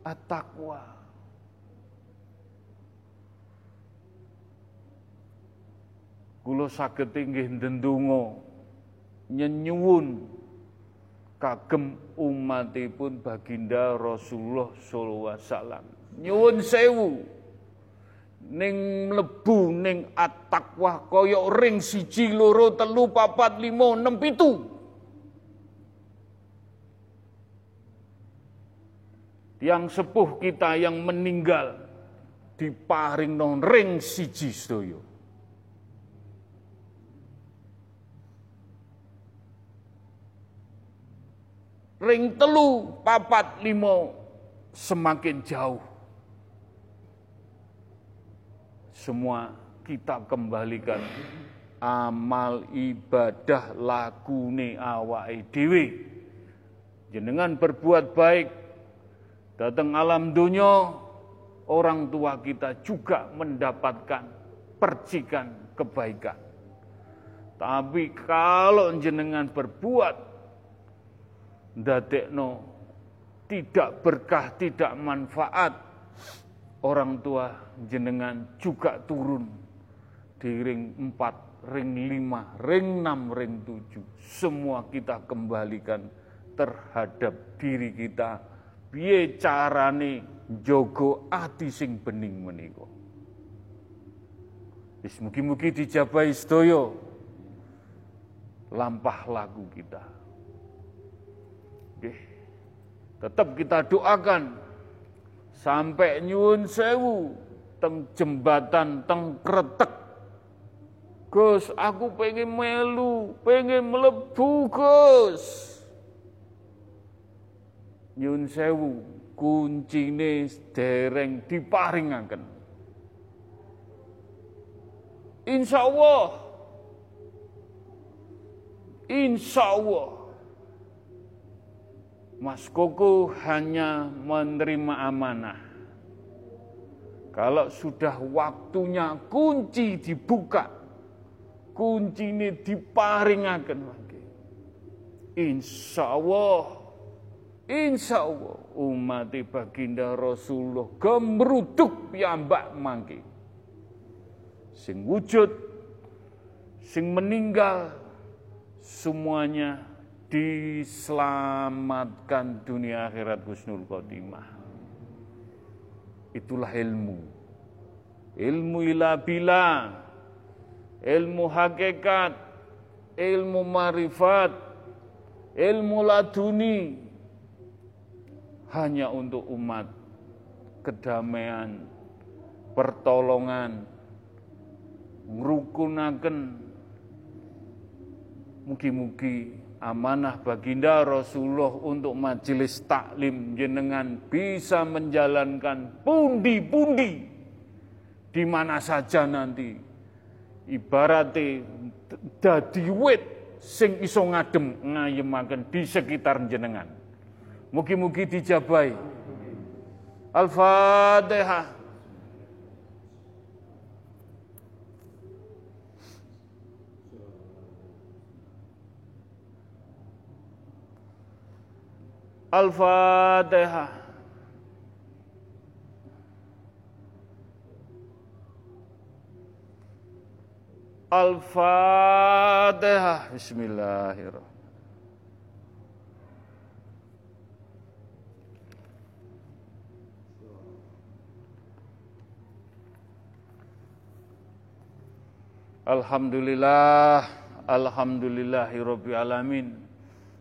[SPEAKER 1] at-taqwa. Kula saged inggih ndendonga nyenyuwun kagem umatipun baginda Rasulullah sallallahu alaihi wasallam. Nyuwun sewu ning mlebu ning at-taqwa kaya ring siji loro telu papat lima enam pitu. Yang sepuh kita yang meninggal diparing non ring siji sedaya. Ring telu papat limo semakin jauh. Semua kita kembalikan amal ibadah lagune awake dhewe. Jenengan berbuat baik datang alam dunia orang tua kita juga mendapatkan percikan kebaikan. Tapi kalau jenengan berbuat ndadekno tidak berkah, tidak manfaat, orang tua jenengan juga turun di ring 4, ring 5, ring 6, ring 7. Semua kita kembalikan terhadap diri kita. Piye carane jogo ati sing bening menika. Wis mugi-mugi dijabahi sedaya lampah lagu kita. Tetap kita doakan sampai nyuwun sewu teng jembatan teng kretek. Gus, aku pengen melu, pengen melebu Gus. Nyuwun sewu, kuncine dereng diparingaken. Insya Allah, insya Allah, Mas Koko hanya menerima amanah. Kalau sudah waktunya kunci dibuka, kunci ini diparingakan lagi. Insya Allah, insya Allah umat baginda Rasulullah gemruduk piyambak mangke. Sing wujud, sing meninggal, semuanya diselamatkan dunia akhirat husnul khotimah. Itulah ilmu. Ilmu ila bila, ilmu hakikat, ilmu marifat, ilmu laduni. Hanya untuk umat kedamaian, pertolongan, ngerukunaken. Mugi-mugi amanah baginda Rasulullah untuk majelis taklim jenengan bisa menjalankan pundi-pundi. Di mana saja nanti. Ibaratnya dadi wit sing iso ngadem ngayemaken di sekitar jenengan. Mugi-mugi dijabai Al-Fatihah Al-Fatihah. Al-Fatihah. Bismillahirrahmanirrahim. Alhamdulillah, alhamdulillahi alamin.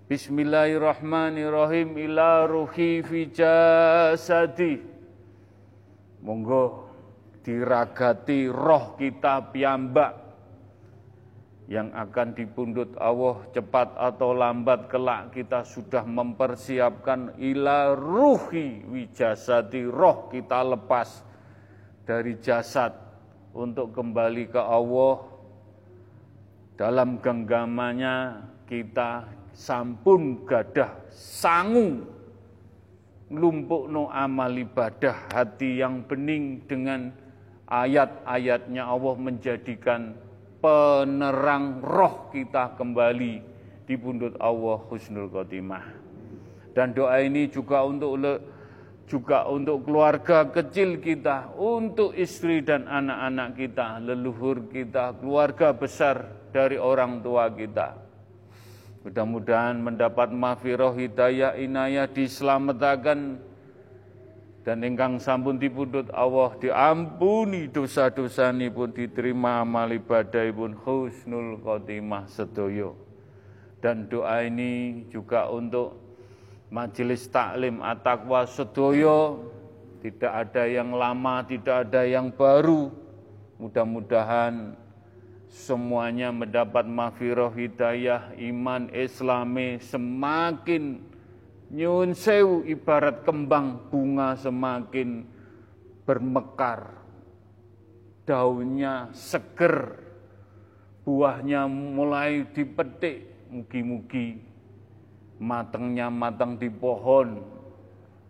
[SPEAKER 1] Bismillahirrahmanirrahim. Ila ruhi fi jasadi. Monggo diragati roh kita piyambak yang akan dipundut Allah cepat atau lambat kelak. Kita sudah mempersiapkan ila ruhi wijasati roh kita lepas dari jasad untuk kembali ke Allah. Dalam genggamannya kita sampun gadah sangu lumpuk no amal ibadah hati yang bening dengan ayat-ayatnya Allah menjadikan penerang roh kita kembali di pundut Allah Husnul Khotimah. Dan doa ini juga untuk juga untuk keluarga kecil kita, untuk istri dan anak-anak kita, leluhur kita, keluarga besar dari orang tua kita. Mudah-mudahan mendapat mafiroh hidayah inayah diselamatkan dan ingkang sampun dipundhut Allah diampuni dosa-dosa pun diterima amal ibadah pun husnul khotimah sedoyo. Dan doa ini juga untuk majelis taklim atakwa sedoyo tidak ada yang lama, tidak ada yang baru. Mudah-mudahan semuanya mendapat mafiroh hidayah, iman islami semakin nyun sewu ibarat kembang bunga semakin bermekar. Daunnya seger, buahnya mulai dipetik, mugi-mugi matangnya matang di pohon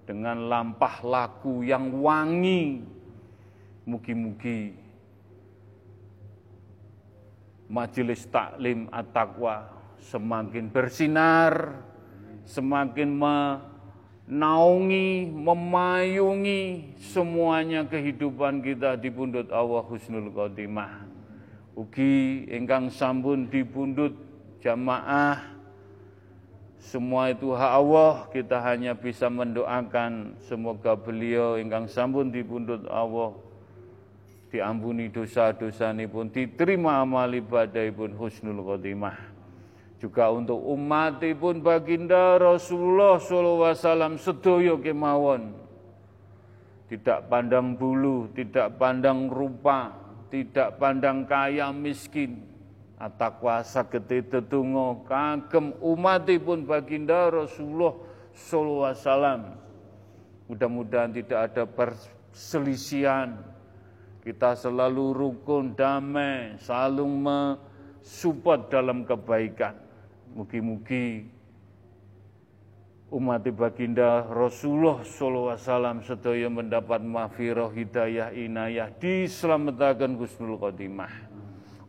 [SPEAKER 1] dengan lampah laku yang wangi. Mugi-mugi majelis taklim at-taqwa semakin bersinar, semakin menaungi, memayungi semuanya kehidupan kita di pundut Allah Husnul Khotimah. Ugi ingkang sambun di pundut jamaah semua itu hak Allah, kita hanya bisa mendoakan semoga beliau ingkang sampun dipundhut Allah diampuni dosa-dosa pun diterima amal ibadah pun husnul khotimah. Juga untuk umat pun baginda Rasulullah sallallahu alaihi wasallam sedoyo kemawon. Tidak pandang bulu, tidak pandang rupa, tidak pandang kaya miskin, Atakwa sagete tetunggo kagem umatipun baginda Rasulullah sallallahu. Mudah-mudahan tidak ada perselisihan. Kita selalu rukun, damai, saling mensupport dalam kebaikan. Mugi-mugi umat baginda Rasulullah wasallam sedaya mendapat mahfirah hidayah inayah diselamatkan Gusnul Khotimah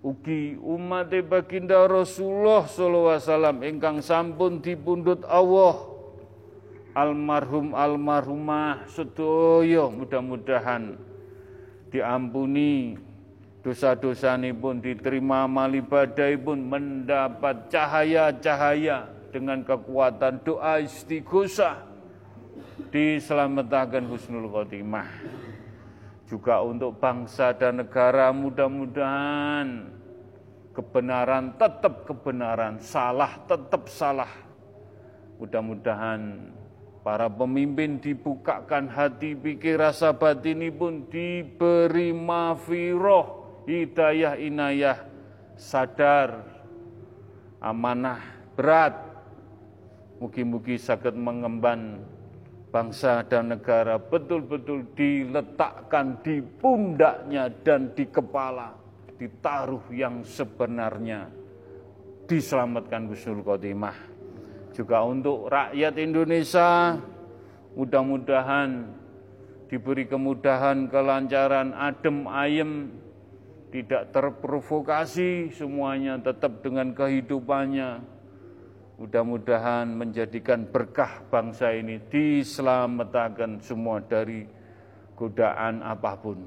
[SPEAKER 1] ugi umat baginda Rasulullah wasallam ingkang sampun dipundhut Allah almarhum almarhumah sedaya mudah-mudahan diampuni. Dosa-dosa pun diterima amal ibadah pun mendapat cahaya-cahaya dengan kekuatan doa istighosah. Diselamatkan husnul khotimah. Juga untuk bangsa dan negara mudah-mudahan kebenaran tetap kebenaran, salah tetap salah. Mudah-mudahan para pemimpin dibukakan hati pikir rasa batin pun diberi mafiroh, hidayah inayah, sadar, amanah berat. Mugi-mugi sakit mengemban bangsa dan negara betul-betul diletakkan di pundaknya dan di kepala, ditaruh yang sebenarnya, diselamatkan Gusnul Khotimah. Juga untuk rakyat Indonesia, mudah-mudahan diberi kemudahan, kelancaran, adem, ayem, tidak terprovokasi, semuanya tetap dengan kehidupannya, Mudah-mudahan menjadikan berkah bangsa ini diselamatkan semua dari godaan apa pun.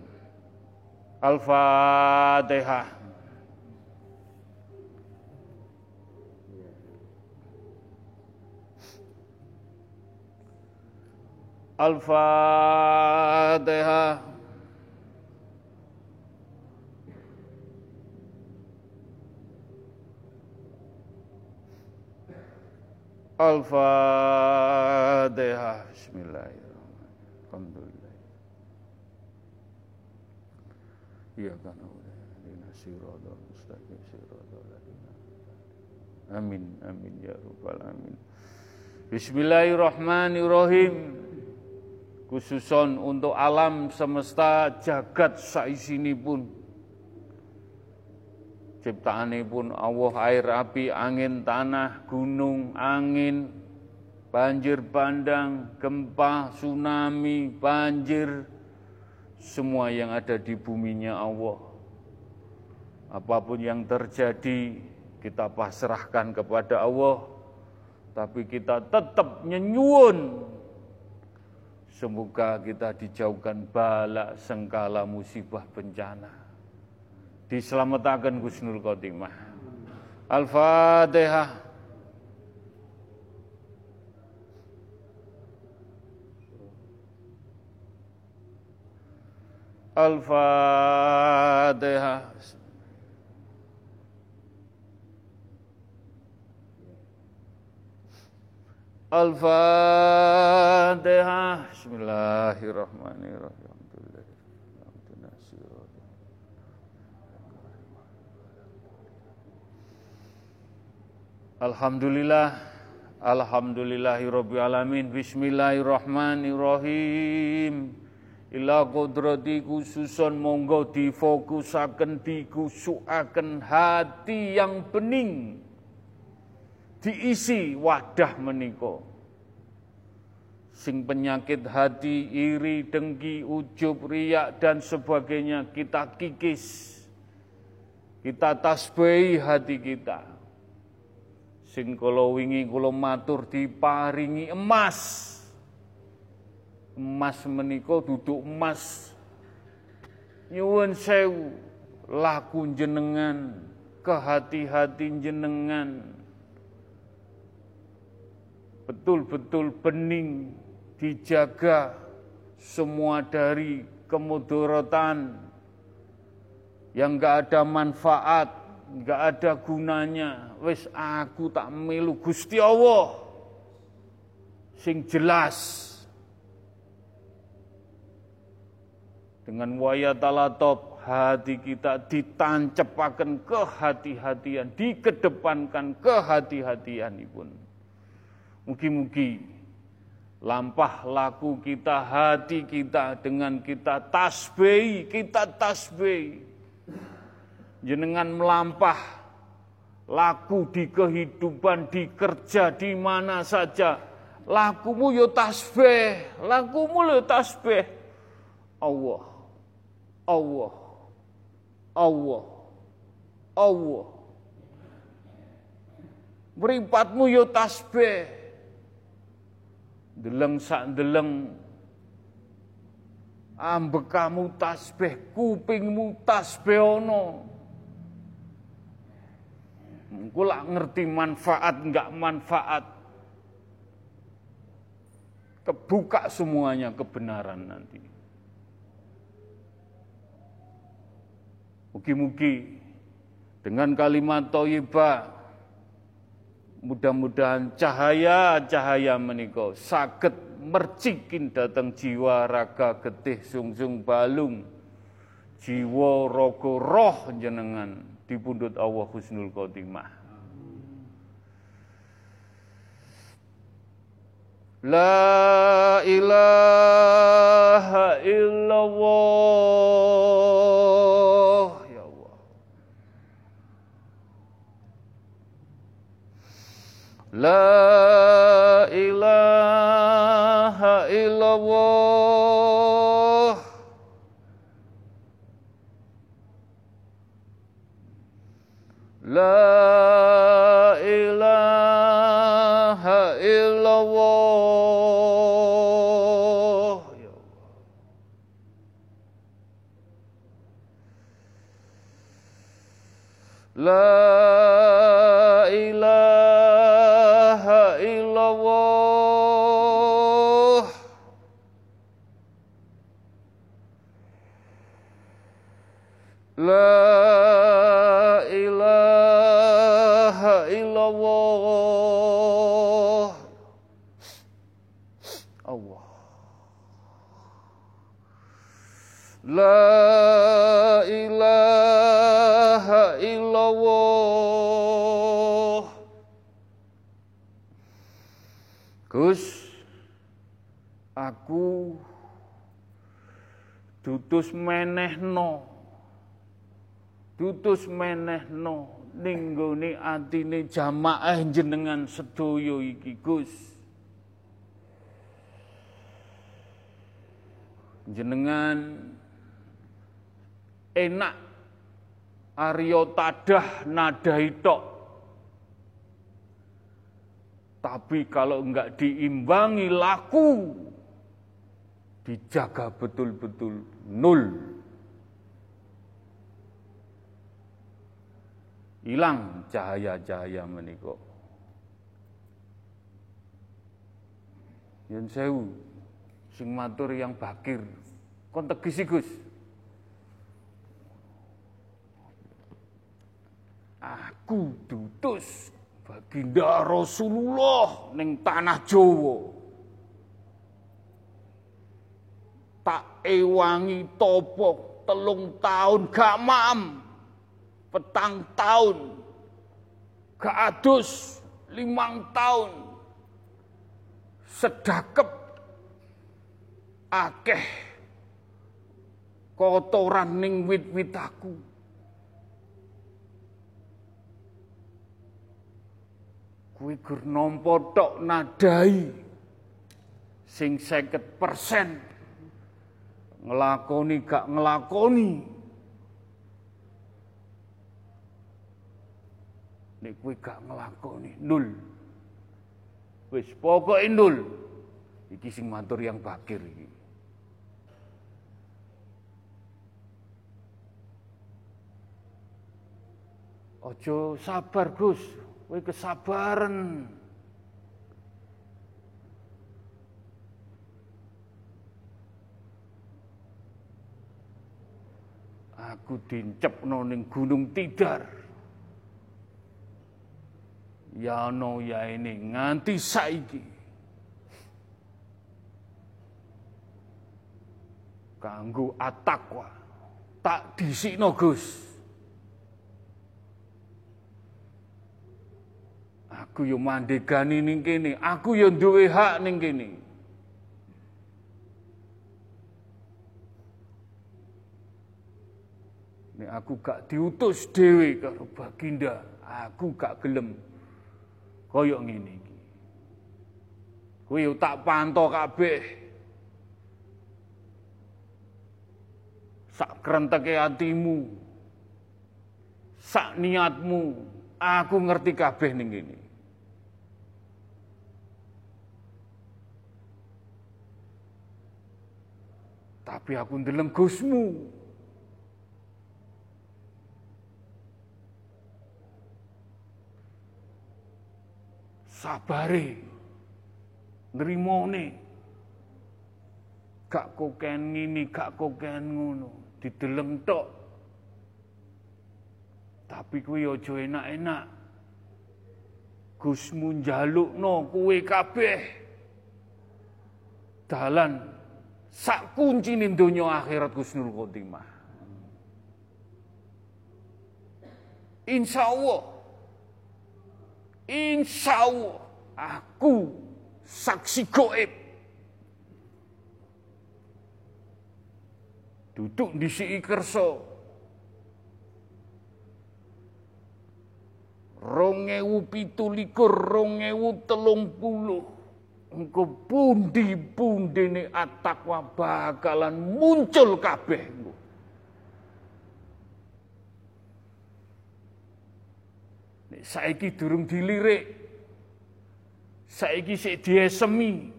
[SPEAKER 1] Al-Fatihah. Al-Fatihah. Al-Fatihah. Bismillahirrahmanirrahim. Alhamdulillah. Iya kan Amin amin ya rabbal alamin. Bismillahirrahmanirrahim. Khususon untuk alam semesta jagat saisini pun ciptaane pun Allah air api angin tanah gunung angin banjir bandang gempa tsunami banjir semua yang ada di buminya Allah. Apa pun yang terjadi kita pasrahkan kepada Allah tapi kita tetap nyenyuun semoga kita dijauhkan bala sengkala musibah bencana diselamatkan Gusnul Khotimah. Al-Fatihah. Al-Fatihah. Al-Fatihah. Bismillahirrahmanirrahim. Alhamdulillah Alhamdulillahirrabbilalamin Bismillahirrahmanirrahim Ila kodrati khususon monggo difokusaken dikusukaken hati yang bening diisi wadah meniko sing penyakit hati iri dengki ujub riak dan sebagainya kita kikis kita tasbih hati kita sing kula wingi kula matur diparingi emas. Emas menika duduk emas. Nyuwun sewu laku jenengan, kehati-hati jenengan. Betul-betul bening dijaga semua dari kemudorotan yang gak ada manfaat nggak ada gunanya. Wis aku tak melu Gusti Allah sing jelas. Dengan waya talatop hati kita ditancepaken kehati-hatian, dikedepankan kehati-hatian pun. Mugi-mugi lampah laku kita, hati kita dengan kita tasbih, kita tasbih jenengan melampah laku di kehidupan, di kerja, di mana saja. Lakumu yo tasbih, lakumu yo tasbih. Allah, Allah, Allah, Allah. Beripatmu yo tasbih. Deleng sak deleng ambekamu tasbih, kupingmu tasbih ono. Kula ngerti manfaat enggak manfaat. Kebuka semuanya kebenaran nanti. Mugi-mugi dengan kalimat toyibah mudah-mudahan cahaya-cahaya menikah sakit mercikin datang jiwa raga getih sungsung balung jiwa rogo roh jenengan di pundut Allah Husnul Khotimah. La ilaha illallah ya Allah. La ilaha illallah La dutus menehno dutus menehno ning gone atine jamaah jenengan sedaya iki Gus. Jenengan enak Aryo tadah nadai tok. Tapi kalau enggak diimbangi laku, dijaga betul-betul nol. hilang cahaya-cahaya menika. Yen sewu sing matur yang bakir kon tegisi Gus. Aku dutus baginda Rasulullah ning tanah Jawa. Tak ewangi topo telung tahun gak mam petang tahun keadus limang tahun sedakep. Akeh kotoran ning wit-wit aku. Kuwi gur tok nadai sing 50% ngelakoni gak ngelakoni nek kowe gak nglakoni nul. Wis pokoke nul. Iki sing matur yang bakir iki. Ojo sabar Gus, kowe kesabaran. Aku dincepno ning Gunung Tidar. ya no ya ini nganti saiki. Kanggo atakwa tak disikno Gus. Aku yo mandegani ning kene aku yo duwe hak ning kene Nek aku gak diutus dhewe karo Baginda, aku gak gelem kaya ngene iki. Kuwi tak pantau kabeh. Sak krenteke atimu. Sak niatmu, aku ngerti kabeh ning kene. Tapi aku ndeleng Gusmu. Sabare. Nrimone. Gak koken ngini gak koken ngono. Dideleng tok. Tapi kuwi aja enak-enak. Gusmu njalukno kowe kabeh. Dalan sak kuncine donya akhirat Gusnul Khotimah. Insyaallah Insya Allah aku saksi goib. Duduk di si kerso. Rongewu pitu likur, rongewu telung puluh. Engkau pundi-pundi ini atakwa bakalan muncul kabeh. Saiki durung dilirik. Saiki sik diesemi.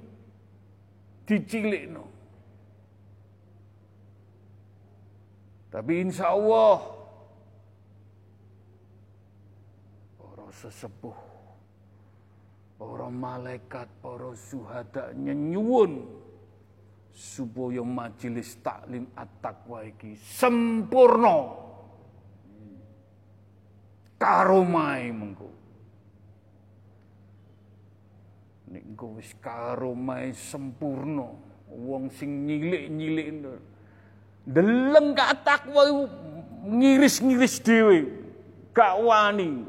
[SPEAKER 1] Dicilikno. Tapi insya Allah para sesepuh, para malaikat, para suhada nyuwun supaya majelis taklim at-taqwa iki sempurna karomai mengko. Nek engko wis karomai sempurna, wong sing nyilik-nyilik deleng gak takwa ngiris-ngiris dhewe, gak wani.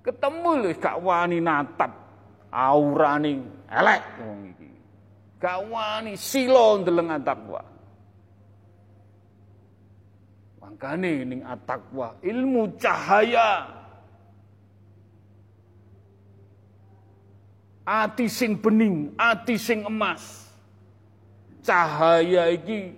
[SPEAKER 1] Ketemu lho gak wani natap aurane elek wong iki. Gak wani sila ndeleng takwa. Makane ning atakwa ilmu cahaya. Ati sing bening, ati sing emas. Cahaya iki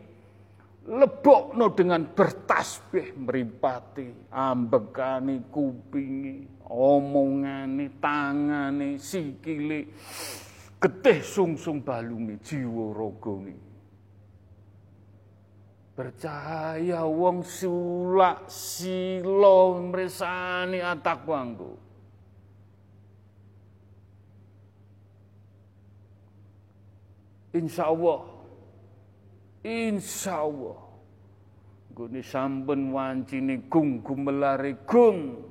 [SPEAKER 1] lebokno dengan bertasbih mripate, ambekane kupingi, omongane, tangane, sikile, getih sungsung balunge, jiwa ragane. Percaya wong sulak silo mresani atakwanku. Insya Allah, insya Allah, guni sampun wancini gung gumelare gung.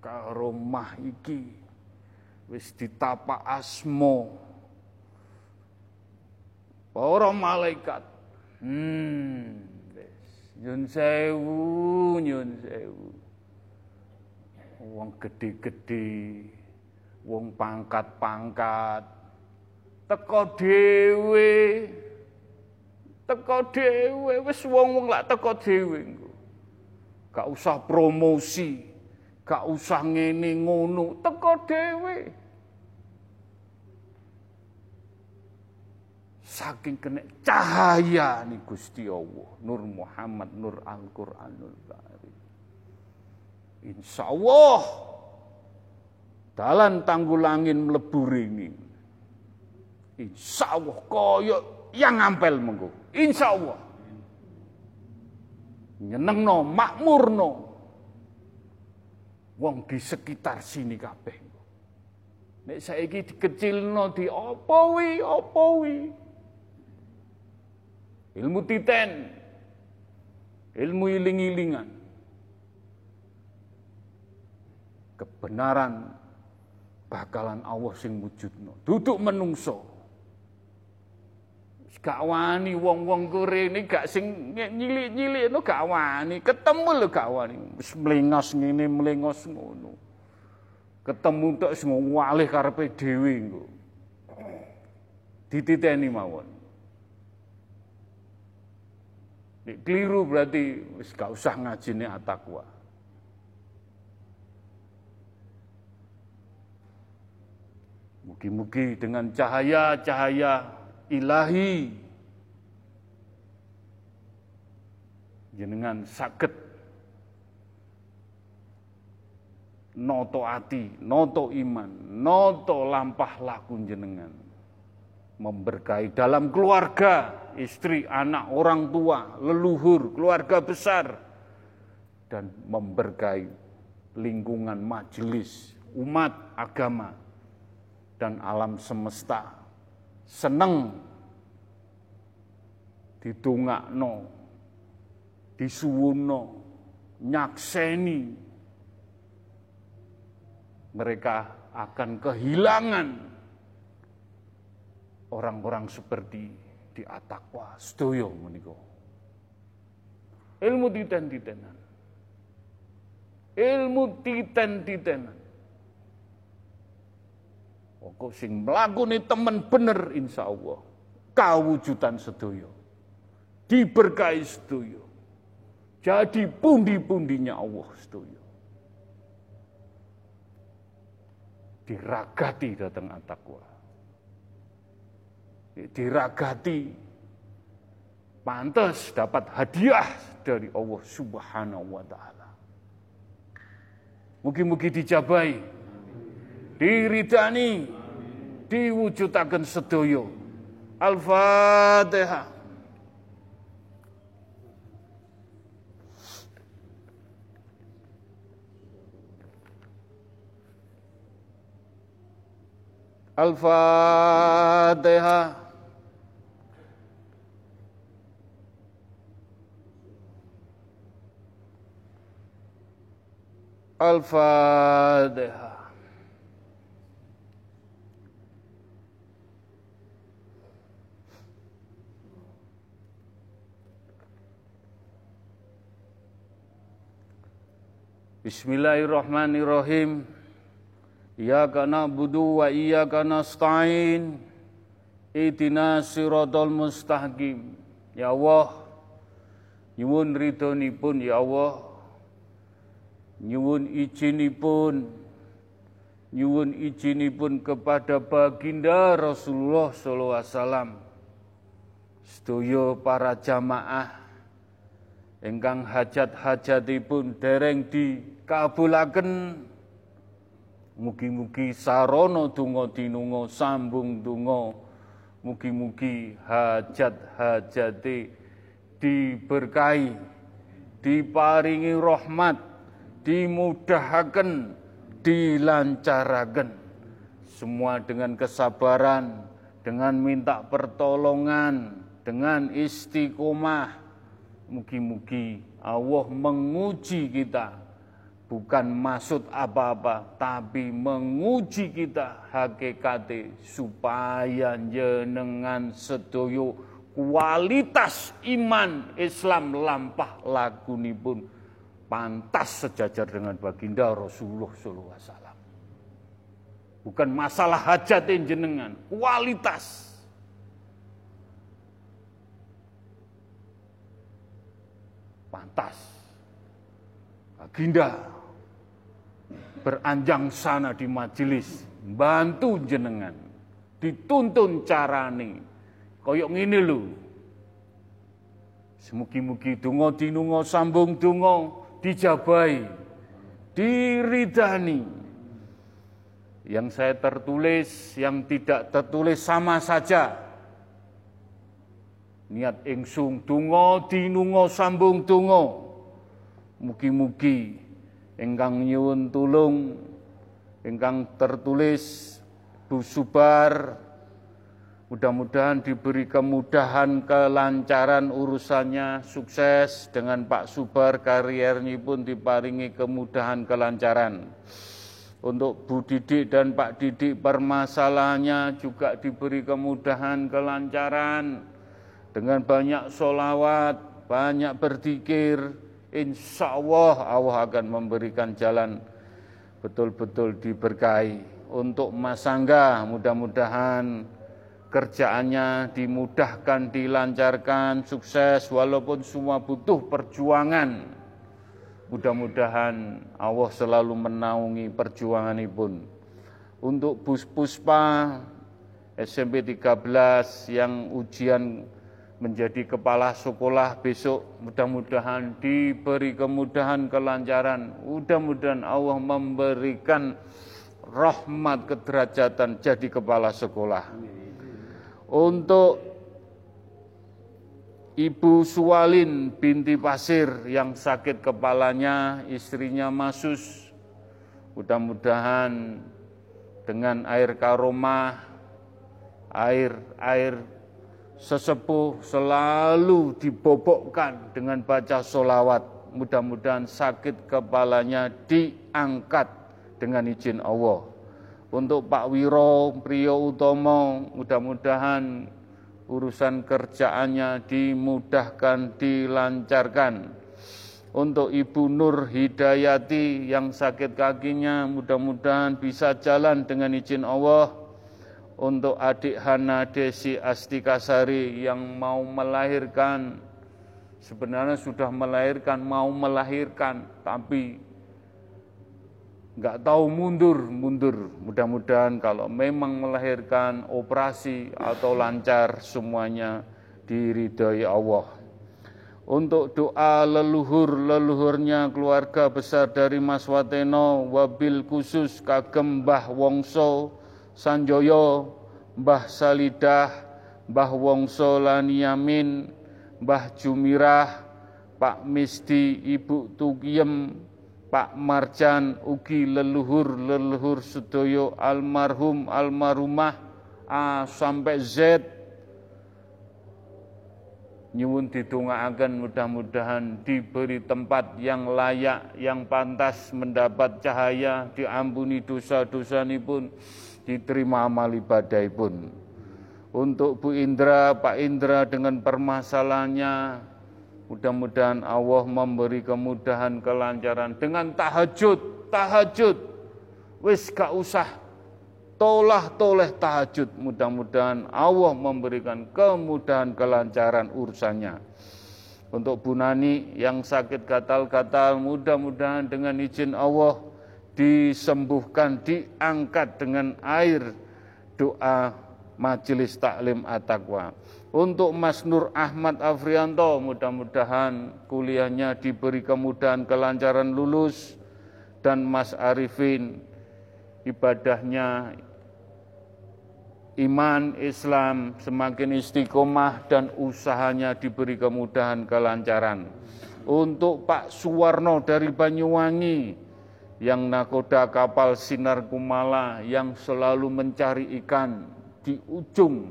[SPEAKER 1] Karo mah iki wis ditapa asmo para malaikat Hmm, nyun sewu, nyun sewu. Wong gede-gede, wong pangkat-pangkat, teko dhewe. Teko dhewe, wis wong-wong lak teko dhewe Gak usah promosi, gak usah ngene ngono, teko dhewe. Saking kena cahaya nih Gusti Allah. Nur Muhammad Nur Al-Qur'anul Karim. Insya Allah dalan tanggulangin melebur ini Insya Allah koyo yang ngampel mengko Insya Allah no makmur no wong di sekitar sini kabeh. Nek saiki dikecilno di apa wi apa wi ilmu titen, ilmu iling-ilingan, kebenaran bakalan Allah sing wujudno. Duduk menungso. Gak wani wong-wong ini gak sing nyilik-nyilik no gak wani, ketemu lo gak wani. Wis mlengos ngene, mlengos ngono. Ketemu tok sing walih karepe dhewe engko. Dititeni mawon. Nek keliru berarti. Wis gak usah ngajine atakwa. Mugi-mugi dengan cahaya-cahaya ilahi. Jenengan sakit noto ati, noto iman, noto lampah laku jenengan. Memberkahi dalam keluarga, istri, anak, orang tua, leluhur, keluarga besar, dan memberkahi lingkungan majelis, umat, agama, dan alam semesta. Seneng ditungakno, disuwuno, nyakseni, mereka akan kehilangan orang-orang seperti di atakwa sedoyo menika. Ilmu titen-titenan. Ilmu titen-titenan. Pokok sing mlakune temen bener insya Allah kawujudan sedoyo. Diberkahi sedoyo. Jadi pundi-pundinya Allah sedoyo. Diragati datang atakwa diragati pantas dapat hadiah dari Allah Subhanahu wa taala. Mugi-mugi dijabai, diridani, diwujudaken sedaya. Al-Fatihah. Al-Fatihah. Al-Fatihah. Bismillahirrahmanirrahim. Iyyaka na'budu wa iyyaka nasta'in. Ihdina siratal mustaqim. Ya Allah, nyuwun ridhonipun ya Allah. Nyuwun izinipun nyuwun izinipun kepada baginda Rasulullah sallallahu alaihi wasallam. Sedaya para jamaah ingkang hajat-hajatipun dereng dikabulaken mugi-mugi sarana donga dinunga sambung donga mugi-mugi hajat-hajate diberkahi diparingi rahmat dimudahaken dilancaraken semua dengan kesabaran dengan minta pertolongan dengan istiqomah. Mugi-mugi Allah menguji kita. Bukan maksud apa-apa tapi menguji kita hakikate supaya jenengan sedoyo kualitas iman Islam lampah lagunipun pantas sejajar dengan baginda Rasulullah wasallam. Bukan masalah hajat jenengan, kualitas pantas. Baginda beranjang sana di majelis, bantu jenengan, dituntun carane, koyok ngene lho. Semugi-mugi dungo dinungo sambung dungo dijabai, diridani. Yang saya tertulis, yang tidak tertulis sama saja niat ingsung tungo dinungo sambung tungo mugi-mugi ingkang nyuwun tulung ingkang tertulis Bu Subar mudah-mudahan diberi kemudahan kelancaran urusannya sukses dengan Pak Subar kariernya pun diparingi kemudahan kelancaran untuk Bu Didik dan Pak Didik permasalahannya juga diberi kemudahan kelancaran dengan banyak solawat, banyak berzikir, insya Allah Allah akan memberikan jalan betul-betul diberkahi. Untuk Mas Angga mudah-mudahan kerjaannya dimudahkan, dilancarkan, sukses walaupun semua butuh perjuangan. Mudah-mudahan Allah selalu menaungi perjuangan pun. Untuk Bus Puspa SMP 13 yang ujian menjadi kepala sekolah besok mudah-mudahan diberi kemudahan kelancaran mudah-mudahan Allah memberikan rahmat kederajatan jadi kepala sekolah untuk Ibu Suwalin binti Pasir yang sakit kepalanya, istrinya Masus, mudah-mudahan dengan air karomah, air air sesepuh selalu dibobokkan dengan baca solawat. Mudah-mudahan sakit kepalanya diangkat dengan izin Allah. Untuk Pak Wiro Priyo Utomo, mudah-mudahan urusan kerjaannya dimudahkan, dilancarkan. Untuk Ibu Nur Hidayati yang sakit kakinya, mudah-mudahan bisa jalan dengan izin Allah untuk adik Hana Desi Astikasari yang mau melahirkan sebenarnya sudah melahirkan mau melahirkan tapi nggak tahu mundur mundur. Mudah-mudahan kalau memang melahirkan operasi atau lancar semuanya diridhoi Allah. Untuk doa leluhur leluhurnya keluarga besar dari Mas Wateno wabil khusus kagem Mbah Wongso Sanjoyo, Mbah Salidah, Mbah Wongso Laniamin, Mbah Jumirah, Pak Misti, Ibu Tugiem, Pak Marjan, ugi leluhur-leluhur sedoyo almarhum almarhumah A sampai Z. Nyuwun didongaaken mudah-mudahan diberi tempat yang layak yang pantas mendapat cahaya diampuni dosa-dosa pun diterima amal ibadah pun untuk Bu Indra Pak Indra dengan permasalahannya mudah-mudahan Allah memberi kemudahan kelancaran dengan tahajud tahajud wis gak usah tolah toleh tahajud. Mudah-mudahan Allah memberikan kemudahan kelancaran urusannya. Untuk Bu Nani yang sakit gatal-gatal, mudah-mudahan dengan izin Allah disembuhkan, diangkat dengan air doa majelis taklim at-taqwa. Untuk Mas Nur Ahmad Afrianto, mudah-mudahan kuliahnya diberi kemudahan kelancaran lulus dan Mas Arifin ibadahnya iman Islam semakin istiqomah dan usahanya diberi kemudahan kelancaran. Untuk Pak Suwarno dari Banyuwangi yang nakoda kapal Sinar Kumala yang selalu mencari ikan di ujung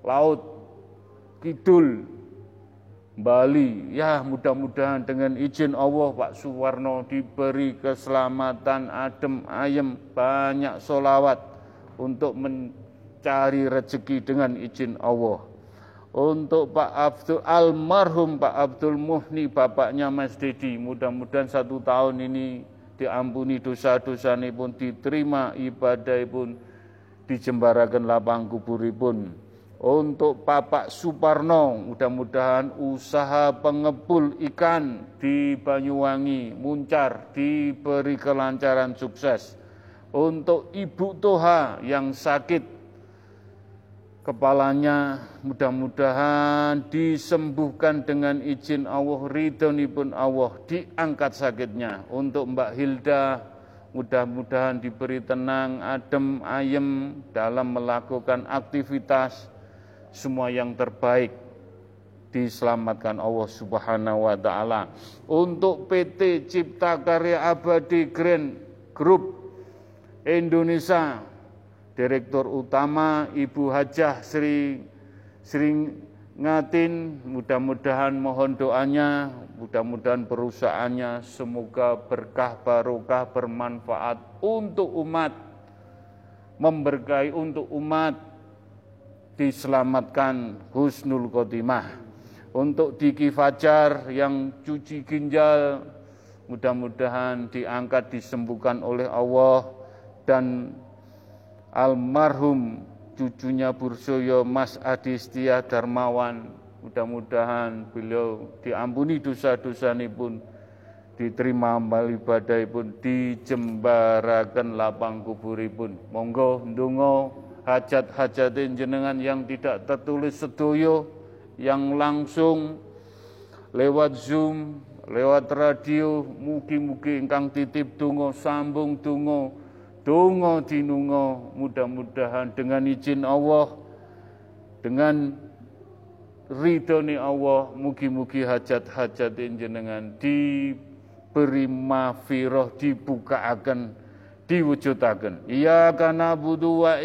[SPEAKER 1] laut kidul Bali. Ya mudah-mudahan dengan izin Allah Pak Suwarno diberi keselamatan adem ayem banyak solawat untuk men cari rezeki dengan izin Allah. Untuk Pak Abdul almarhum Pak Abdul Muhni bapaknya Mas Dedi, mudah-mudahan satu tahun ini diampuni dosa-dosa pun diterima ibadah pun dijembarakan lapang kuburipun. Untuk Bapak Suparno, mudah-mudahan usaha pengepul ikan di Banyuwangi muncar, diberi kelancaran sukses. Untuk Ibu Toha yang sakit kepalanya mudah-mudahan disembuhkan dengan izin Allah pun Allah diangkat sakitnya untuk Mbak Hilda mudah-mudahan diberi tenang adem ayem dalam melakukan aktivitas semua yang terbaik diselamatkan Allah Subhanahu wa taala. Untuk PT Cipta Karya Abadi Grand Group Indonesia Direktur Utama Ibu Hajah Sri Sri Ngatin, mudah-mudahan mohon doanya, mudah-mudahan perusahaannya semoga berkah barokah bermanfaat untuk umat, memberkahi untuk umat, diselamatkan husnul khotimah. Untuk Diki Fajar yang cuci ginjal, mudah-mudahan diangkat disembuhkan oleh Allah dan almarhum cucunya Bursoyo Mas Adi Setia Darmawan. Mudah-mudahan beliau diampuni dosa-dosa ini pun diterima amal ibadah pun dijembarakan lapang kuburipun. Monggo ndonga hajat-hajat jenengan yang tidak tertulis sedoyo yang langsung lewat Zoom, lewat radio, mugi-mugi ingkang titip donga sambung donga Dungo dinungo mudah-mudahan dengan izin Allah dengan ridhoni Allah mugi-mugi hajat-hajat jenengan diberi mafiroh dibukaaken diwujudaken. Iya kana budu wa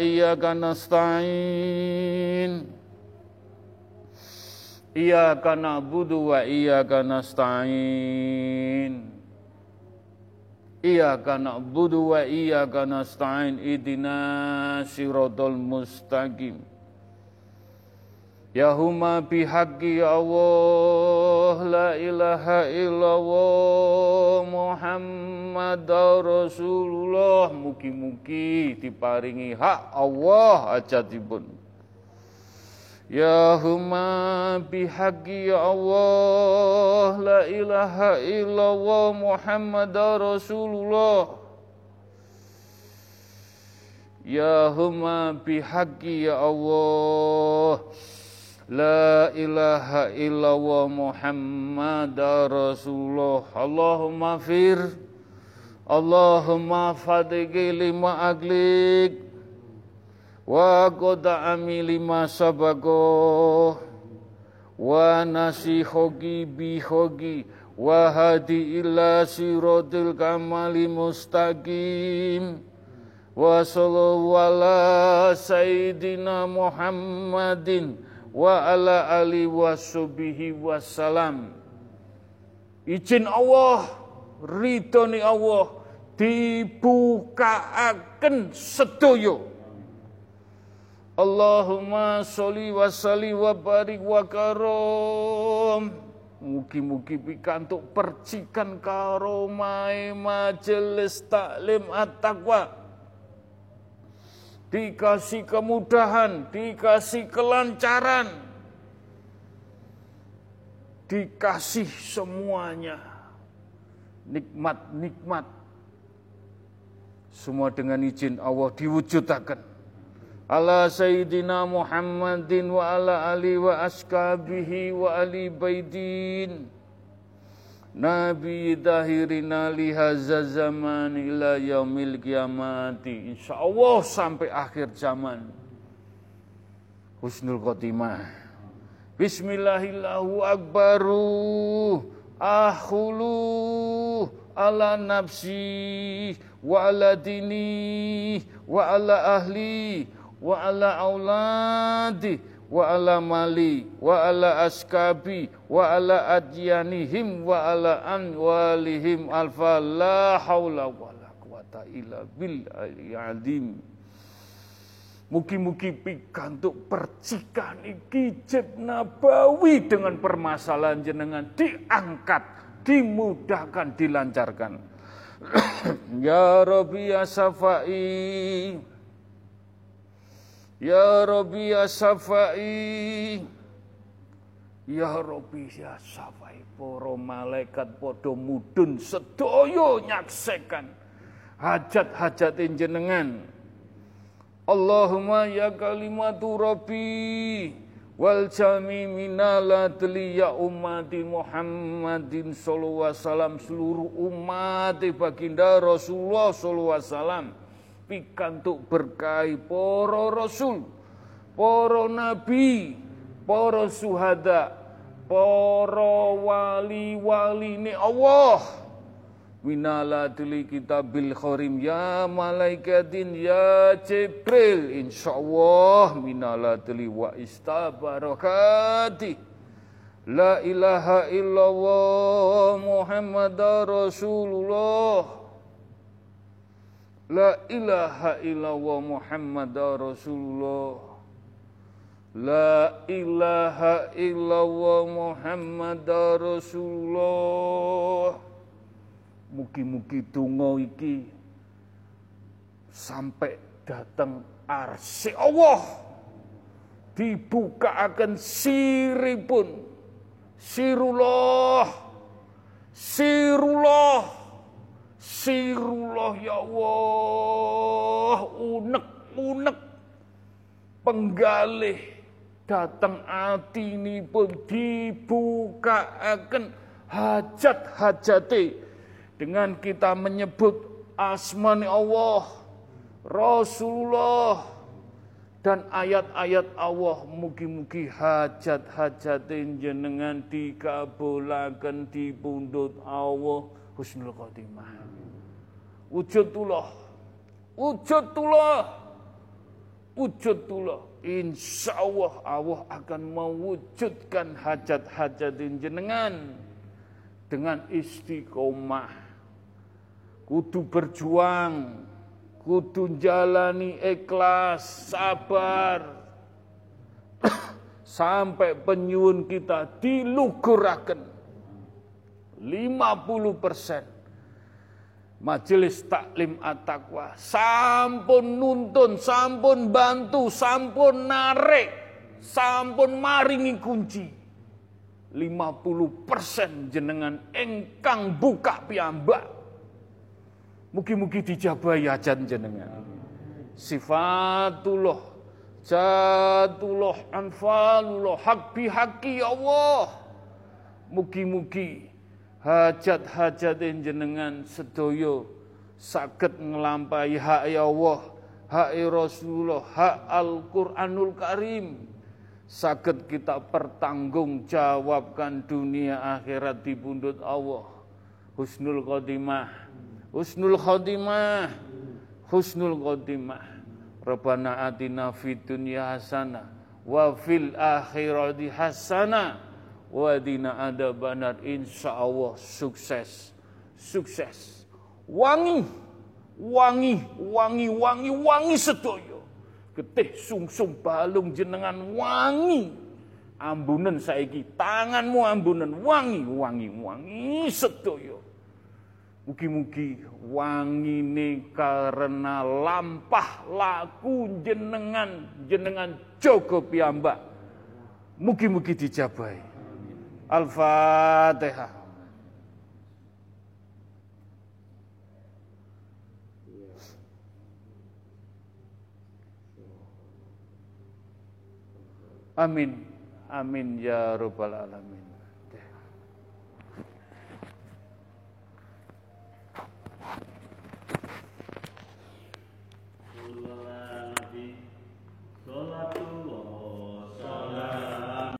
[SPEAKER 1] stain iya kana budu wa stain Iyyaka na'budu wa iyyaka nasta'in. Idina siratal mustaqim Ya huma bihaqqi ya Allah la ilaha illallah Muhammad Rasulullah. Mugi-mugi diparingi hak Allah ajatipun Ya huma bihaqi ya Allah La ilaha illallah Muhammad Rasulullah. Ya huma bihaqi ya Allah La ilaha illallah Muhammad Rasulullah. Allahumma fir. Allahumma fadigi lima aglik. Wa qada'ami lima sabako wa nasihogi bihogi wa hadi ila siratil kamali mustaqim. Wa sallallahu ala sayyidina Muhammadin wa ala ali wasubihi wassalam. Izin Allah, ridhoni Allah dibukaaken sedoyo. Allahumma sholli wa salli wa barik wa karom. Mugi-mugi pikantuk percikan karomai majelis taklim at-taqwa. Dikasih kemudahan, dikasih kelancaran, dikasih semuanya. Nikmat-nikmat. Semua dengan izin Allah diwujudkan ala sayyidina Muhammadin wa ala ali wa askabihi wa ali baidin Nabi dahirina lihaza zaman ila yaumil kiamati. Insyaallah sampai akhir zaman. Husnul khotimah. Bismillahillahu akbaru. Ahulu ala nafsi wa ala dini wa ala ahli wa ala auladi wa ala mali wa ala askabi wa ala adyanihim wa ala anwalihim alfa la haula wa la quwata illa bil azim Mugi-mugi pikantuk percikan iki jeb nabawi dengan permasalahan jenengan diangkat, dimudahkan, dilancarkan. ya Rabbi ya Safai Ya Rabbi ya Safai Ya Rabbi ya Safai Para malaikat podo mudun sedoyo nyaksekan Hajat-hajat jenengan. Allahumma ya kalimatu Rabbi wal jami minaladli ya ummati Muhammadin sallallahu seluruh umat baginda Rasulullah sallallahu pikantuk berkahi para rasul, para nabi, para suhada, para wali-wali ni Allah. Minala tili kitabil khorim ya malaikatin ya Jibril. Insyaallah minala tili wa istabarakati. La ilaha illallah Muhammad Rasulullah La ilaha illallah Muhammad Rasulullah. La ilaha illallah Muhammad Rasulullah. Mugi-mugi tungo iki Sampai datang arsi Allah. Dibuka akan siripun. Sirullah. Sirullah Sirullah ya Allah, unek-unek penggalih datang hati ini pun dibuka akan hajat-hajati. Dengan kita menyebut asmani Allah, Rasulullah dan ayat-ayat Allah. Mugi-mugi hajat-hajat jenengan dikabulaken dipundhut Allah. Husnul khotimah wujudullah wujudullah wujudullah insya Allah Allah akan mewujudkan hajat-hajat jenengan dengan istiqomah. Kudu berjuang kudu jalani ikhlas sabar. Sampai penyuun kita dilugurakan 50 persen Majelis Taklim At-Taqwa sampun nuntun, sampun bantu, sampun narik, sampun maringi kunci. 50% jenengan engkang buka piyambak. Mugi-mugi dijabahi ajan jenengan. Sifatullah, jatullah, anfalullah, hak bihaki ya Allah. Mugi-mugi hajat-hajat jenengan sedoyo sakit ngelampai hak ya Allah, hak ya Rasulullah, hak Al-Qur'anul Karim. Sakit kita pertanggung jawabkan dunia akhirat di bundut Allah. Husnul khotimah. Husnul khotimah. Husnul khotimah. Rabbana atina fid dunya hasanah wa fil akhirati hasana wa dina adzabannar insyaallah sukses. Sukses. Wangi wangi wangi wangi wangi sedaya getih sungsung balung jenengan wangi. Ambunan saiki tanganmu ambunan. Wangi wangi wangi sedaya Mugi-mugi wangine karena lampah laku jenengan jenengan Joko piyambak. Mugi-mugi dijabai. Al-Fatihah. Amin. Amin ya rabbal alamin.